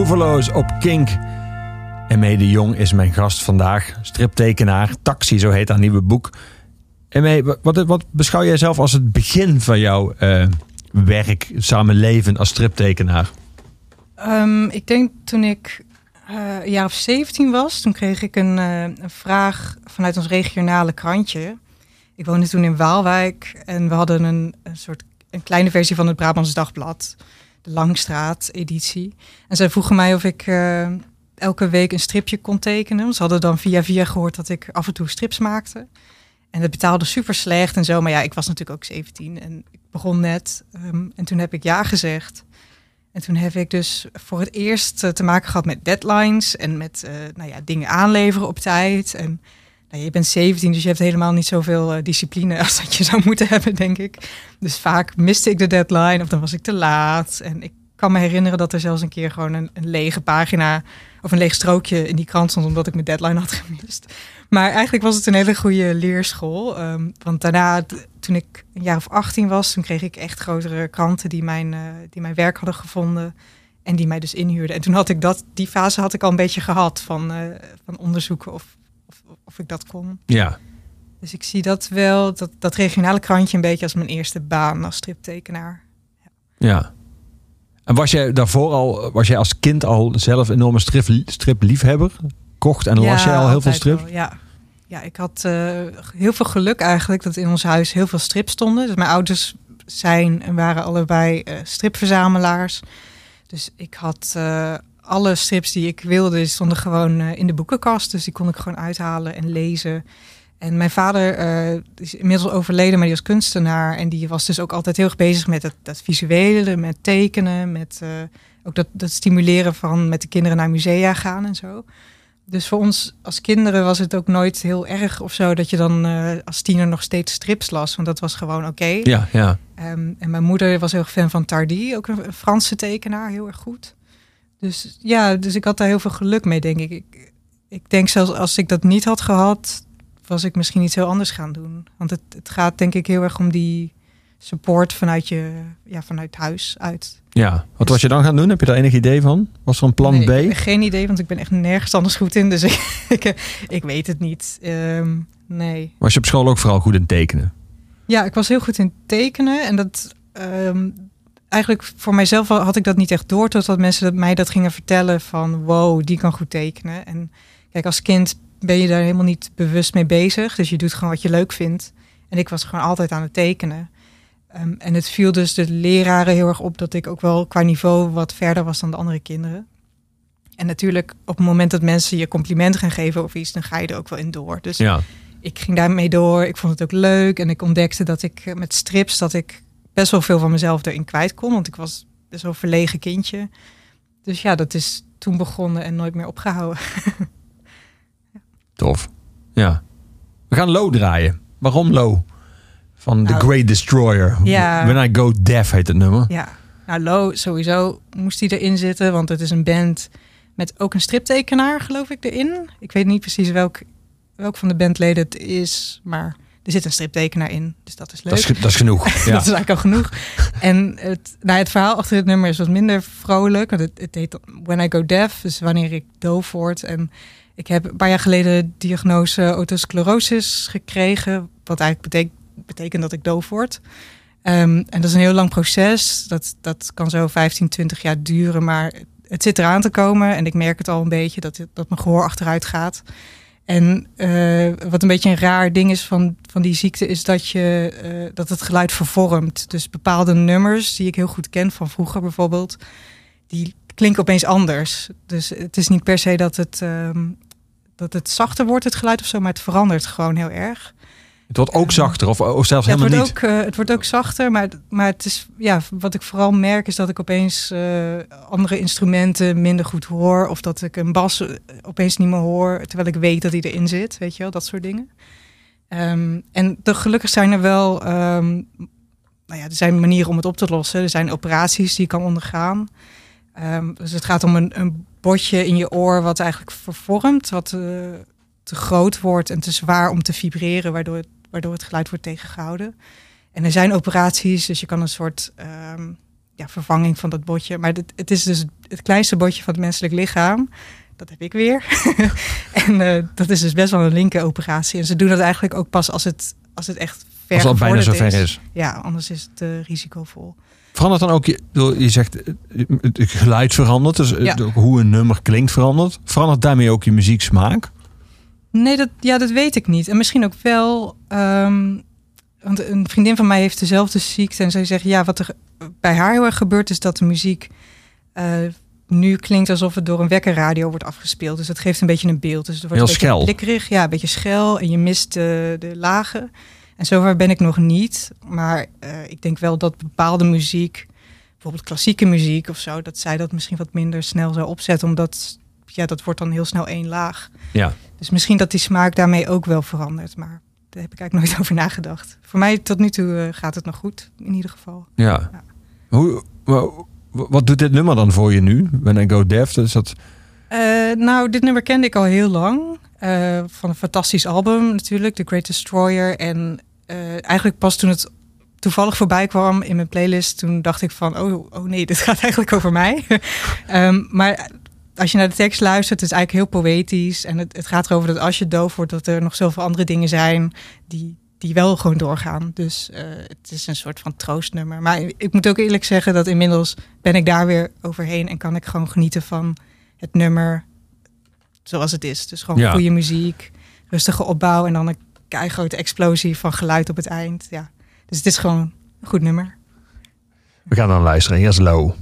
Oeverloos op Kink. En Mede Jong is mijn gast vandaag. Striptekenaar, Taxi, zo heet haar nieuwe boek. En mee, wat, wat beschouw jij zelf als het begin van jouw eh, werk, samenleven als striptekenaar? Ehm, ik denk toen ik eh, een jaar of 17 was, toen kreeg ik een, eh, een vraag vanuit ons regionale krantje. Ik woonde toen in Waalwijk en we hadden een, een soort een kleine versie van het Brabants Dagblad, de Langstraat-editie. En zij vroegen mij of ik eh, elke week een stripje kon tekenen. Ze hadden dan via via gehoord dat ik af en toe strips maakte. En dat betaalde super slecht en zo. Maar ja, ik was natuurlijk ook 17 en ik begon net. ehm, en toen heb ik ja gezegd. En toen heb ik dus voor het eerst eh, te maken gehad met deadlines en met eh, nou ja, dingen aanleveren op tijd. En je bent 17, dus je hebt helemaal niet zoveel eh, discipline als dat je zou moeten hebben, denk ik. Dus vaak miste ik de deadline of dan was ik te laat. En ik kan me herinneren dat er zelfs een keer gewoon een, lege pagina of een leeg strookje in die krant stond omdat ik mijn deadline had gemist. Maar eigenlijk was het een hele goede leerschool. ehm, want daarna, toen ik een jaar of 18 was, toen kreeg ik echt grotere kranten die mijn, eh, die mijn werk hadden gevonden. En die mij dus inhuurden. En toen had ik dat, die fase had ik al een beetje gehad van, eh, van onderzoeken of, of, ik dat kon. Ja, Dus ik zie dat wel, dat, dat regionale krantje een beetje als mijn eerste baan als striptekenaar. ja. En was jij daarvoor al, was jij als kind al zelf een enorme strip, stripliefhebber? Kocht en las jij al heel veel strips? wel, ja. ja, ik had eh, heel veel geluk eigenlijk dat in ons huis heel veel strips stonden. Dus mijn ouders zijn en waren allebei eh, stripverzamelaars. Dus ik had eh, alle strips die ik wilde, stonden gewoon eh, in de boekenkast. Dus die kon ik gewoon uithalen en lezen. En mijn vader eh, is inmiddels overleden, maar die was kunstenaar. En die was dus ook altijd heel erg bezig met het, dat visuele, met tekenen, met eh, ook dat, dat stimuleren van met de kinderen naar musea gaan en zo. Dus voor ons als kinderen was het ook nooit heel erg of zo dat je dan als tiener nog steeds strips las. Want dat was gewoon oké. Ja, ja. Ehm, en mijn moeder was heel erg fan van Tardy, ook een Franse tekenaar, heel erg goed. Dus ja, dus ik had daar heel veel geluk mee, denk ik. ik. Ik denk zelfs als ik dat niet had gehad, was ik misschien iets heel anders gaan doen. Want het, het gaat denk ik heel erg om die support vanuit je, ja, vanuit huis uit. ja. Wat was je dan gaan doen? Heb je daar enig idee van? Was er een plan Nee, B? ik heb Geen idee, want ik ben echt nergens anders goed in. Dus ik, ik, ik weet het niet. Ehm, nee. Was je op school ook vooral goed in tekenen? Ja, ik was heel goed in tekenen. En dat ehm, eigenlijk voor mijzelf had ik dat niet echt door. Totdat mensen mij dat gingen vertellen van wow, die kan goed tekenen. En kijk, als kind ben je daar helemaal niet bewust mee bezig. Dus je doet gewoon wat je leuk vindt. En ik was gewoon altijd aan het tekenen. Ehm, en het viel dus de leraren heel erg op dat ik ook wel qua niveau wat verder was dan de andere kinderen. En natuurlijk, op het moment dat mensen je complimenten gaan geven of iets, dan ga je er ook wel in door. Dus Ja. ik ging daarmee door. Ik vond het ook leuk. En ik ontdekte dat ik eh, met strips dat ik best wel veel van mezelf erin kwijt kon. Want ik was best wel een verlegen kindje. Dus ja, dat is toen begonnen en nooit meer opgehouden. Tof. Ja. We gaan Low draaien. Waarom Low? Van The Nou, Great Destroyer. ja. When I Go Deaf heet het nummer. Ja, nou Lo, sowieso moest hij erin zitten. Want het is een band Met ook een striptekenaar, geloof ik, erin. Ik weet niet precies welk, welk van de bandleden het is, maar er zit een striptekenaar in. Dus dat is leuk. Dat is, dat is genoeg. Ja. dat is eigenlijk al genoeg. en het, nou, het verhaal achter het nummer is wat minder vrolijk. Want het, het heet When I Go Deaf, dus wanneer ik doof word. En ik heb een paar jaar geleden de diagnose otosclerosis gekregen. Wat eigenlijk betekent, betekent dat ik doof word. Ehm, en dat is een heel lang proces. Dat, dat kan zo 15, 20 jaar duren. Maar het zit eraan te komen. En ik merk het al een beetje dat, het- dat mijn gehoor achteruit gaat. En eh, wat een beetje een raar ding is van, van die ziekte, is dat, je, eh, dat het geluid vervormt. Dus bepaalde nummers die ik heel goed ken van vroeger bijvoorbeeld, die klinken opeens anders. Dus het is niet per se dat het, ehm, dat het zachter wordt, het geluid of zo, maar het verandert gewoon heel erg. Het wordt ook zachter of, of zelfs Ja, het, helemaal wordt niet. ook, eh, het wordt ook zachter, maar, maar het is, ja, wat ik vooral merk is dat ik opeens eh, andere instrumenten minder goed hoor. Of dat ik een bas eh, opeens niet meer hoor, terwijl ik weet dat die erin zit. Weet je wel, dat soort dingen. Ehm, en de, gelukkig zijn er wel, ehm, nou ja, er zijn manieren om het op te lossen. Er zijn operaties die je kan ondergaan. Ehm, dus het gaat om een, een botje in je oor wat eigenlijk vervormt, wat te groot wordt en te zwaar om te vibreren, waardoor het, waardoor het geluid wordt tegengehouden. En er zijn operaties, dus je kan een soort ehm, ja, vervanging van dat botje. Maar dit, het is dus het kleinste botje van het menselijk lichaam. Dat heb ik weer. en eh, dat is dus best wel een linker operatie. En ze doen dat eigenlijk ook pas als het, als het echt ver Als het bijna zover is. Ja, anders is het eh, risicovol. Verandert dan ook, je, je zegt eh, het geluid verandert, dus Ja. hoe een nummer klinkt verandert. Verandert daarmee ook je muzieksmaak? Nee, dat, ja, dat weet ik niet. En misschien ook wel. ehm, want een vriendin van mij heeft dezelfde ziekte. En zij zegt, ja, wat er bij haar heel erg gebeurt... is dat de muziek eh, nu klinkt alsof het door een wekkerradio wordt afgespeeld. Dus dat geeft een beetje een beeld. Dus het wordt Heel een schel. blikkerig. Ja, een beetje schel. En je mist de, de lagen. En zover ben ik nog niet. Maar eh, ik denk wel dat bepaalde muziek... bijvoorbeeld klassieke muziek of zo... dat zij dat misschien wat minder snel zou opzetten. Omdat, ja, dat wordt dan heel snel één laag. Ja. Dus misschien dat die smaak daarmee ook wel verandert. Maar daar heb ik eigenlijk nooit over nagedacht. Voor mij tot nu toe eh, gaat het nog goed, in ieder geval. Ja. Ja. Hoe, wa- wat doet dit nummer dan voor je nu? When I Go Deaf, is dat... Eh, nou, dit nummer kende ik al heel lang. Eh, van een fantastisch album natuurlijk, The Great Destroyer. En eigenlijk pas toen het toevallig voorbij kwam in mijn playlist... toen dacht ik van, oh, oh nee, dit gaat eigenlijk over mij. Ehm, maar als je naar de tekst luistert, het is eigenlijk heel poëtisch. En het, het gaat erover dat als je doof wordt... dat er nog zoveel andere dingen zijn die, die wel gewoon doorgaan. Dus eh, het is een soort van troostnummer. Maar ik moet ook eerlijk zeggen dat inmiddels ben ik daar weer overheen... en kan ik gewoon genieten van het nummer zoals het is. Dus gewoon Ja. goede muziek, rustige opbouw... en dan een keigrote explosie van geluid op het eind. Ja. Dus het is gewoon een goed nummer. We gaan dan luisteren. Is Low.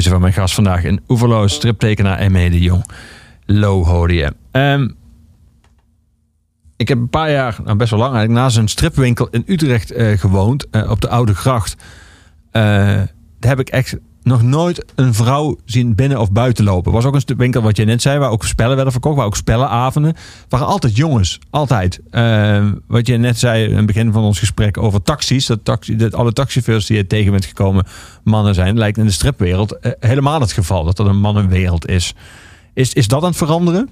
Keuze van mijn gast vandaag. Een oeverloos striptekenaar en de Jong. Low. Ehm, ik heb een paar jaar, nou best wel lang eigenlijk, naast een stripwinkel in Utrecht eh, gewoond. eh, op de Oude Gracht. Eh, daar heb ik echt nog nooit een vrouw zien binnen of buiten lopen. was ook een stripwinkel, wat je net zei, waar ook spellen werden verkocht. Waar ook spellenavonden. Waren altijd jongens. Altijd. Ehm, wat je net zei in het begin van ons gesprek over taxis. Dat, taxi, dat alle taxichauffeurs die je tegen bent gekomen mannen zijn. Lijkt in de stripwereld eh, helemaal het geval. Dat dat een mannenwereld is. Is, is dat aan het veranderen?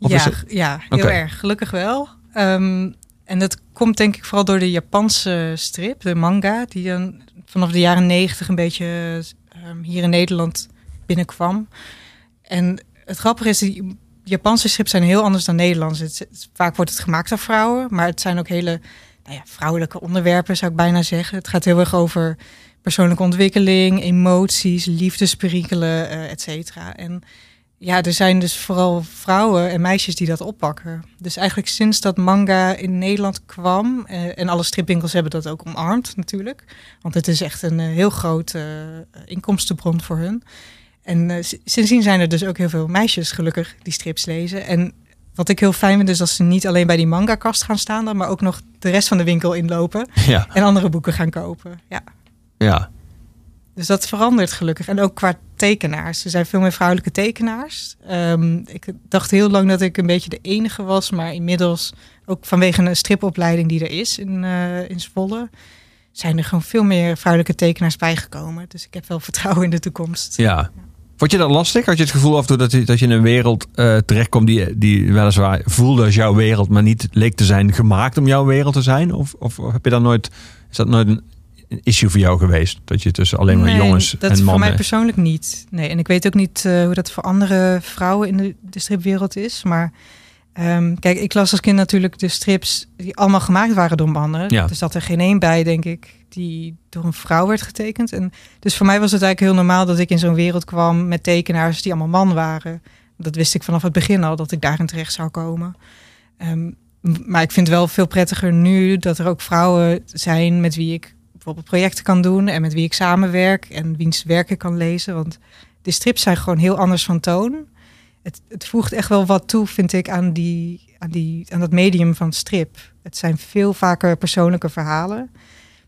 Of ja, het- ja, heel erg. Gelukkig wel. Ehm, en dat komt denk ik vooral door de Japanse strip, de manga, die dan vanaf de jaren negentig een beetje ehm, hier in Nederland binnenkwam. En het grappige is, die Japanse strips zijn heel anders dan Nederlands. Het, vaak wordt het gemaakt door vrouwen, maar het zijn ook hele nou ja, vrouwelijke onderwerpen, zou ik bijna zeggen. Het gaat heel erg over persoonlijke ontwikkeling, emoties, liefdesperikelen, eh et cetera. En ja, er zijn dus vooral vrouwen en meisjes die dat oppakken. Dus eigenlijk sinds dat manga in Nederland kwam, eh, en alle stripwinkels hebben dat ook omarmd natuurlijk, want het is echt een eh, heel grote eh, inkomstenbron voor hun. En sindsdien zijn er dus ook heel veel meisjes gelukkig die strips lezen. En wat ik heel fijn vind is dat ze niet alleen bij die manga-kast gaan staan, dan, maar ook nog de rest van de winkel inlopen Ja, en andere boeken gaan kopen. Ja. ja. Dus dat verandert gelukkig. En ook qua tekenaars. Er zijn veel meer vrouwelijke tekenaars. Ehm, ik dacht heel lang dat ik een beetje de enige was. Maar inmiddels, ook vanwege een stripopleiding die er is in, eh, in Zwolle... zijn er gewoon veel meer vrouwelijke tekenaars bijgekomen. Dus ik heb wel vertrouwen in de toekomst. Ja. Vond je dat lastig? Had je het gevoel af en toe dat je, dat je in een wereld eh, terechtkomt die, die weliswaar voelde als jouw wereld, maar niet leek te zijn gemaakt om jouw wereld te zijn? Of, of heb je dat nooit, is dat nooit een, een issue voor jou geweest? Dat je tussen alleen maar Nee, jongens dat en voor mannen... mij persoonlijk niet. Nee, en ik weet ook niet eh, hoe dat voor andere vrouwen in de, de stripwereld is. Maar Ehm, kijk, ik las als kind natuurlijk de strips die allemaal gemaakt waren door mannen. Ja. Er zat er geen één bij, denk ik, die door een vrouw werd getekend. En dus voor mij was het eigenlijk heel normaal dat ik in zo'n wereld kwam met tekenaars die allemaal man waren. Dat wist ik vanaf het begin al, dat ik daarin terecht zou komen. Ehm, maar ik vind het wel veel prettiger nu dat er ook vrouwen zijn met wie ik bijvoorbeeld projecten kan doen en met wie ik samenwerk en wiens werk ik kan lezen. Want de strips zijn gewoon heel anders van toon. Het, het voegt echt wel wat toe, vind ik, aan, die, aan, die, aan dat medium van strip. Het zijn veel vaker persoonlijke verhalen.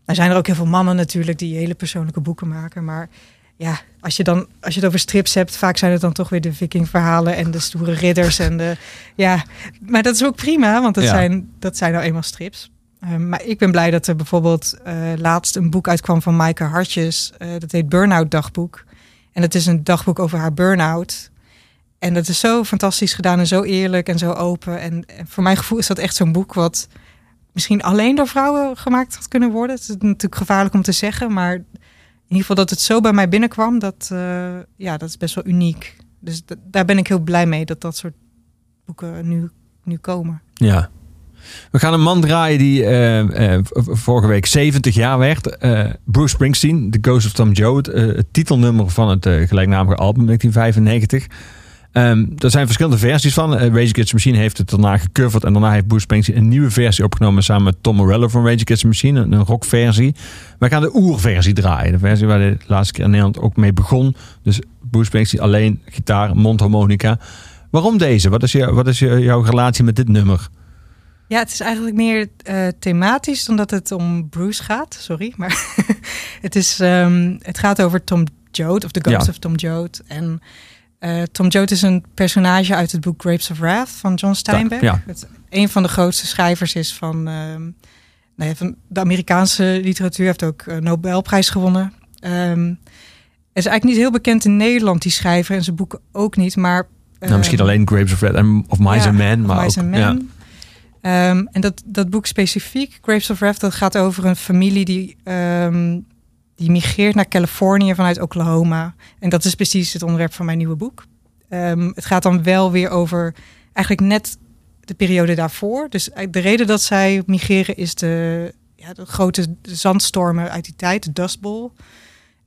Er zijn er ook heel veel mannen natuurlijk die hele persoonlijke boeken maken. Maar ja, als je, dan, als je het over strips hebt, vaak zijn het dan toch weer de vikingverhalen en de stoere ridders. En de, ja, maar dat is ook prima, want dat, Ja. zijn, dat zijn nou eenmaal strips. Ehm, maar ik ben blij dat er bijvoorbeeld eh, laatst een boek uitkwam van Maaike Hartjes. eh, dat heet Burnout Dagboek. En het is een dagboek over haar burn-out. En dat is zo fantastisch gedaan en zo eerlijk en zo open. En, voor mijn gevoel is dat echt zo'n boek wat misschien alleen door vrouwen gemaakt had kunnen worden. Het is natuurlijk gevaarlijk om te zeggen, maar in ieder geval dat het zo bij mij binnenkwam, dat, eh, ja, dat is best wel uniek. Dus daar ben ik heel blij mee dat dat soort boeken nu, nu komen. Ja. We gaan een man draaien die eh, eh, vorige week 70 jaar werd. Eh, Bruce Springsteen, The Ghost of Tom Joad. Het, het titelnummer van het gelijknamige album 1995. Ehm, er zijn verschillende versies van. Eh, Rage Against Machine heeft het daarna gecoverd. En daarna heeft Bruce Springsteen een nieuwe versie opgenomen samen met Tom Morello van Rage Against Machine. Een, een rockversie. Wij gaan de oerversie draaien. De versie waar de laatste keer in Nederland ook mee begon. Dus Bruce Springsteen alleen gitaar, mondharmonica. Waarom deze? Wat is, je, wat is je, jouw relatie met dit nummer? Ja, het is eigenlijk meer eh, thematisch dan dat het om Bruce gaat. Sorry, maar het, is, ehm, het gaat over Tom Joad, of The Ghost Ja. of Tom Joad. En eh, Tom Joad is een personage uit het boek Grapes of Wrath van John Steinbeck. Ja. Het een van de grootste schrijvers is van, nou ja, van de Amerikaanse literatuur. Heeft ook een Nobelprijs gewonnen. Ehm, is eigenlijk niet heel bekend in Nederland, die schrijver. En zijn boeken ook niet, maar... nou, misschien alleen Grapes of en of Mice ja, and Men. Maar ook, and Ehm, en dat, dat boek specifiek, Grapes of Wrath, dat gaat over een familie die, ehm, die migreert naar Californië vanuit Oklahoma. En dat is precies het onderwerp van mijn nieuwe boek. Ehm, het gaat dan wel weer over eigenlijk net de periode daarvoor. Dus eigenlijk de reden dat zij migreren is de, ja, de grote zandstormen uit die tijd, de Dust Bowl.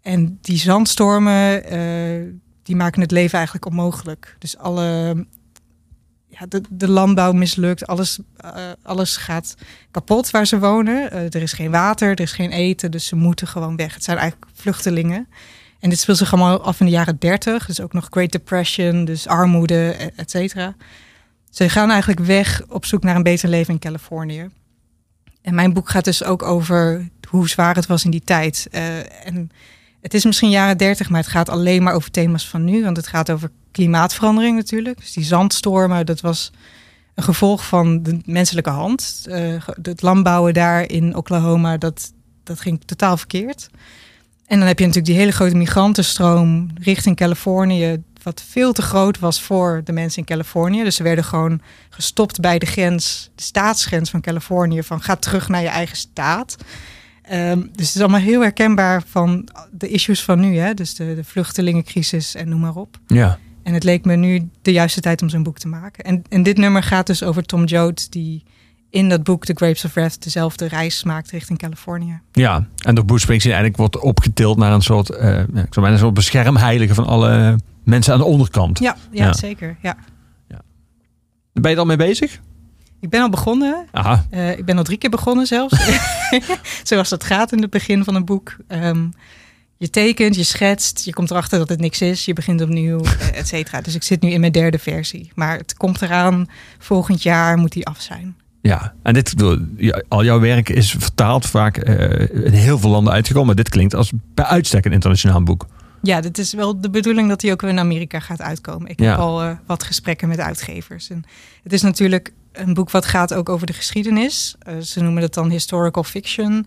En die zandstormen, eh, die maken het leven eigenlijk onmogelijk. Dus alle de, landbouw mislukt, alles, eh, alles gaat kapot waar ze wonen. Eh, er is geen water, er is geen eten, dus ze moeten gewoon weg. Het zijn eigenlijk vluchtelingen. En dit speelt zich allemaal af in de jaren 30, dus ook nog Great Depression, dus armoede, et et cetera. Ze gaan eigenlijk weg op zoek naar een beter leven in Californië. En mijn boek gaat dus ook over hoe zwaar het was in die tijd. Eh, en het is misschien jaren 30, maar het gaat alleen maar over thema's van nu. Want het gaat over klimaatverandering natuurlijk. Dus die zandstormen, dat was een gevolg van de menselijke hand. Eh, het landbouwen daar in Oklahoma, dat, dat ging totaal verkeerd. En dan heb je natuurlijk die hele grote migrantenstroom richting Californië, wat veel te groot was voor de mensen in Californië. Dus ze werden gewoon gestopt bij de grens, de staatsgrens van Californië, van ga terug naar je eigen staat. Ehm, dus het is allemaal heel herkenbaar van de issues van nu, hè? dus de, de vluchtelingencrisis en noem maar op. Ja. En het leek me nu de juiste tijd om zo'n boek te maken. En, en dit nummer gaat dus over Tom Joad, die in dat boek The Grapes of Wrath dezelfde reis maakt richting Californië. ja, en door Bruce Springsteen eigenlijk wordt opgetild naar een soort, ja, ik zou bijna een soort beschermheilige van alle mensen aan de onderkant. Ja, ja, Ja. zeker. Ja. Ben je er al mee bezig? Ik ben al begonnen. Aha. Eh, ik ben al drie keer begonnen zelfs. Zoals dat gaat in het begin van een boek. Ehm, je tekent, je schetst, je komt erachter dat het niks is. Je begint opnieuw, eh, et cetera. Dus ik zit nu in mijn derde versie. Maar het komt eraan, volgend jaar moet die af zijn. Ja, en dit, al jouw werk is vertaald vaak eh, in heel veel landen uitgekomen. Maar dit klinkt als bij uitstek een internationaal boek. Ja, dit is wel de bedoeling dat hij ook weer in Amerika gaat uitkomen. Ik Ja. heb al wat gesprekken met uitgevers. En het is natuurlijk een boek wat gaat ook over de geschiedenis. Eh, ze noemen het dan historical fiction.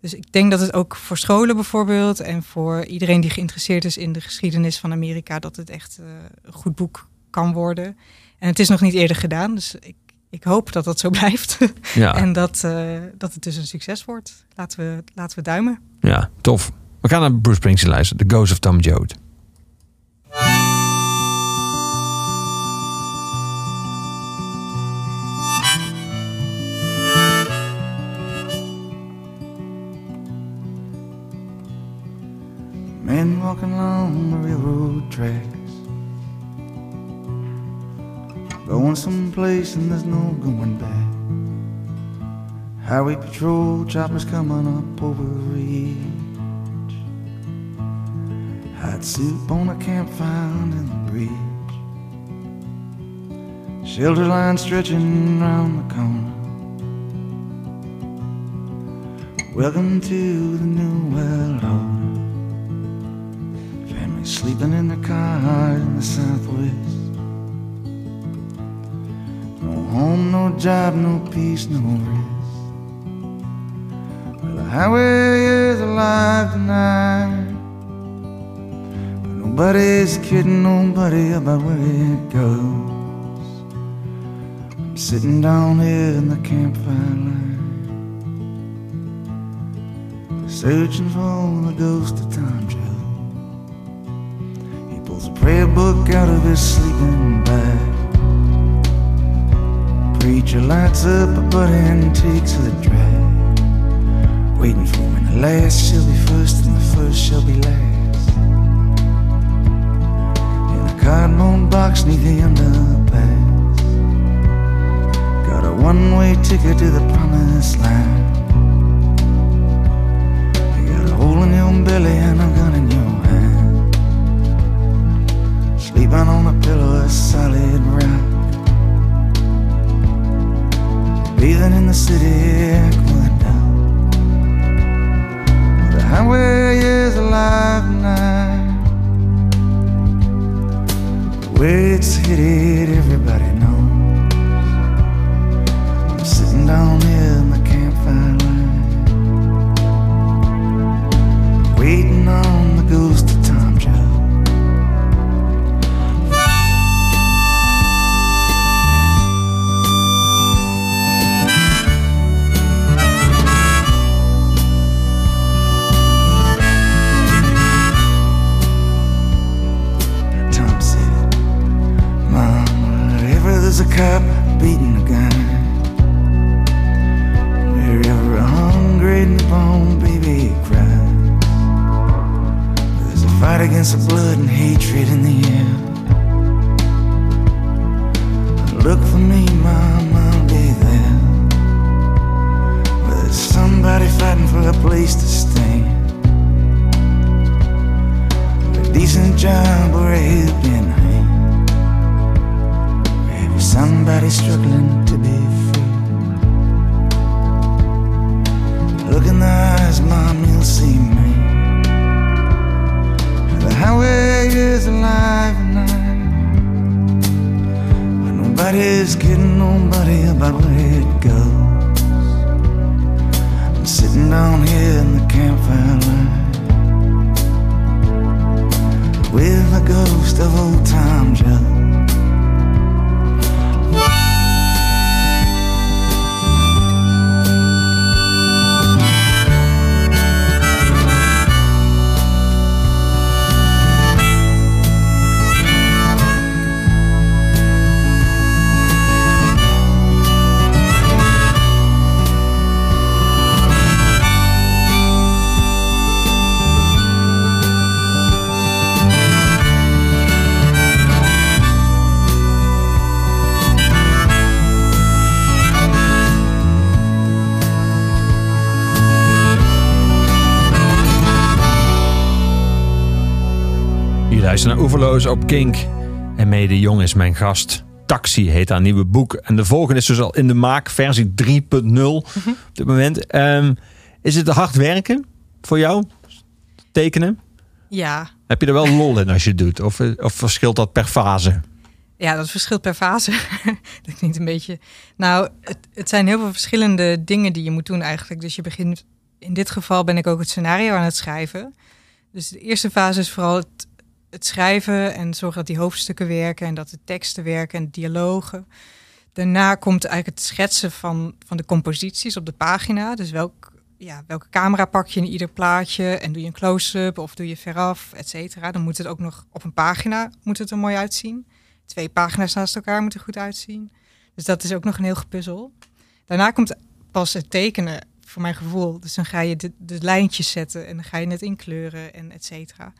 Dus ik denk dat het ook voor scholen bijvoorbeeld en voor iedereen die geïnteresseerd is in de geschiedenis van Amerika, dat het echt eh, een goed boek kan worden. En het is nog niet eerder gedaan, dus ik, ik hoop dat dat zo blijft. Ja, en dat, eh, dat het dus een succes wordt. Laten we, laten we duimen. ja tof. We gaan naar Bruce Springsteen luisteren. The Ghost of Tom Joad. Men walking along the railroad tracks. Going someplace and there's no going back. Highway patrol choppers coming up over reach. Hot soup on a campfire in the bridge. Shelter line stretching round the corner. Welcome to the new world order. Sleeping in their car in the southwest. No home, no job, no peace, no rest. Well, the highway is alive tonight. But nobody's kidding nobody about where it goes. I'm sitting down here in the campfire line. Searching for the ghost of Tom book out of his sleeping bag. Preacher lights up a butt and takes the drag. Waiting for when the last shall be first and the first shall be last. In a cardboard box neath the underpass. Got a one way ticket to the promised land. You got a hole in your belly and a gun in your Sleeping on a pillow of solid rock. Bathing in the city, aqueduct. The highway is alive tonight. The way it's headed, everybody knows. I'm sitting down here in the campfire line, waiting on the ghost there's a cop beating a gun. wherever hungry newborn baby cries, there's a fight against the blood and hatred in the air. Look for me, Mom, I'll be there. Where there's somebody fighting for a place to stand a decent job or a helping somebody struggling to be free. Look in the eyes, mom, you'll see me. The highway is alive tonight. But nobody's kidding nobody about where it goes. I'm sitting down here in the campfire line with the ghost of old time Joe. Naar Oeverloos op Kink. En Mede Jong is mijn gast. Taxi heet haar nieuwe boek. En de volgende is dus al in de maak, versie 3.0 op dit moment. Ehm, is het hard werken voor jou? Tekenen? Ja, Heb je er wel lol in als je het doet? Of, eh, of verschilt dat per fase? Ja, dat verschilt per fase. dat klinkt een beetje. Nou, het, het zijn heel veel verschillende dingen die je moet doen eigenlijk. Dus je begint. In dit geval ben ik ook het scenario aan het schrijven. Dus de eerste fase is vooral het, het schrijven en zorgen dat die hoofdstukken werken en dat de teksten werken en dialogen. Daarna komt eigenlijk het schetsen van, van de composities op de pagina. Dus welk, ja, welke camera pak je in ieder plaatje en doe je een close-up of doe je veraf, et cetera. Dan moet het ook nog op een pagina moet het er mooi uitzien. Twee pagina's naast elkaar moeten goed uitzien. Dus dat is ook nog een heel gepuzzel. Daarna komt pas het tekenen voor mijn gevoel. Dus dan ga je de, de lijntjes zetten en dan ga je het inkleuren en et cetera.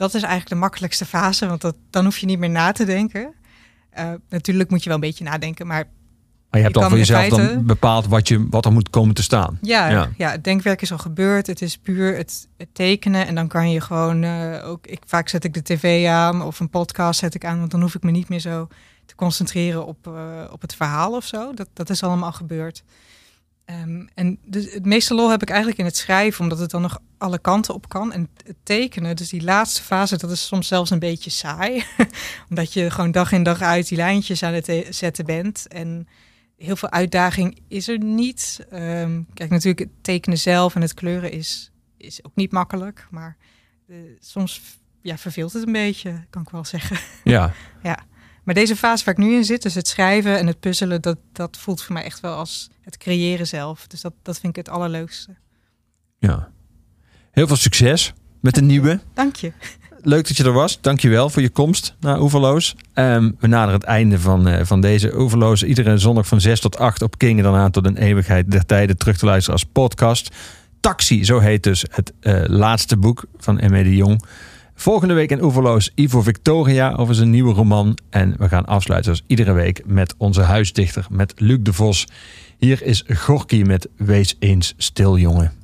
Dat is eigenlijk de makkelijkste fase, want dat, dan hoef je niet meer na te denken. Eh, natuurlijk moet je wel een beetje nadenken, maar Maar je hebt Je dan voor jezelf dan bepaald wat, je, wat er moet komen te staan. Ja, Ja. ja. het denkwerk is al gebeurd. Het is puur het, het tekenen. En dan kan je gewoon eh, ook. Ik, vaak zet ik de tv aan of een podcast zet ik aan. Want dan hoef ik me niet meer zo te concentreren op, eh, op het verhaal of zo. Dat, dat is allemaal gebeurd. Ehm, en dus het meeste lol heb ik eigenlijk in het schrijven, omdat het dan nog alle kanten op kan. En het tekenen, dus die laatste fase, dat is soms zelfs een beetje saai. omdat je gewoon dag in dag uit die lijntjes aan het eh, zetten bent. En heel veel uitdaging is er niet. Ehm, kijk, natuurlijk, het tekenen zelf en het kleuren is, is ook niet makkelijk. Maar eh, soms ja, verveelt het een beetje, kan ik wel zeggen. Ja, Maar deze fase waar ik nu in zit, dus het schrijven en het puzzelen, dat, dat voelt voor mij echt wel als het creëren zelf. Dus dat, dat vind ik het allerleukste. ja. Heel veel succes met de nieuwe. Dank je. Leuk dat je er was. Dankjewel voor je komst naar Oeverloos. Ehm, we naderen het einde van, eh, van deze Oeverloos. Iedere zondag van 6 tot 8 op King en dan aan tot een eeuwigheid der tijden terug te luisteren als podcast. Taxi, zo heet dus het eh, laatste boek van M.E. de Jong. Volgende week in Oeverloos Ivo Victoria over zijn nieuwe roman. En we gaan afsluiten zoals iedere week met onze huisdichter, met Luc de Vos. Hier is Gorky met Wees eens stil, jongen.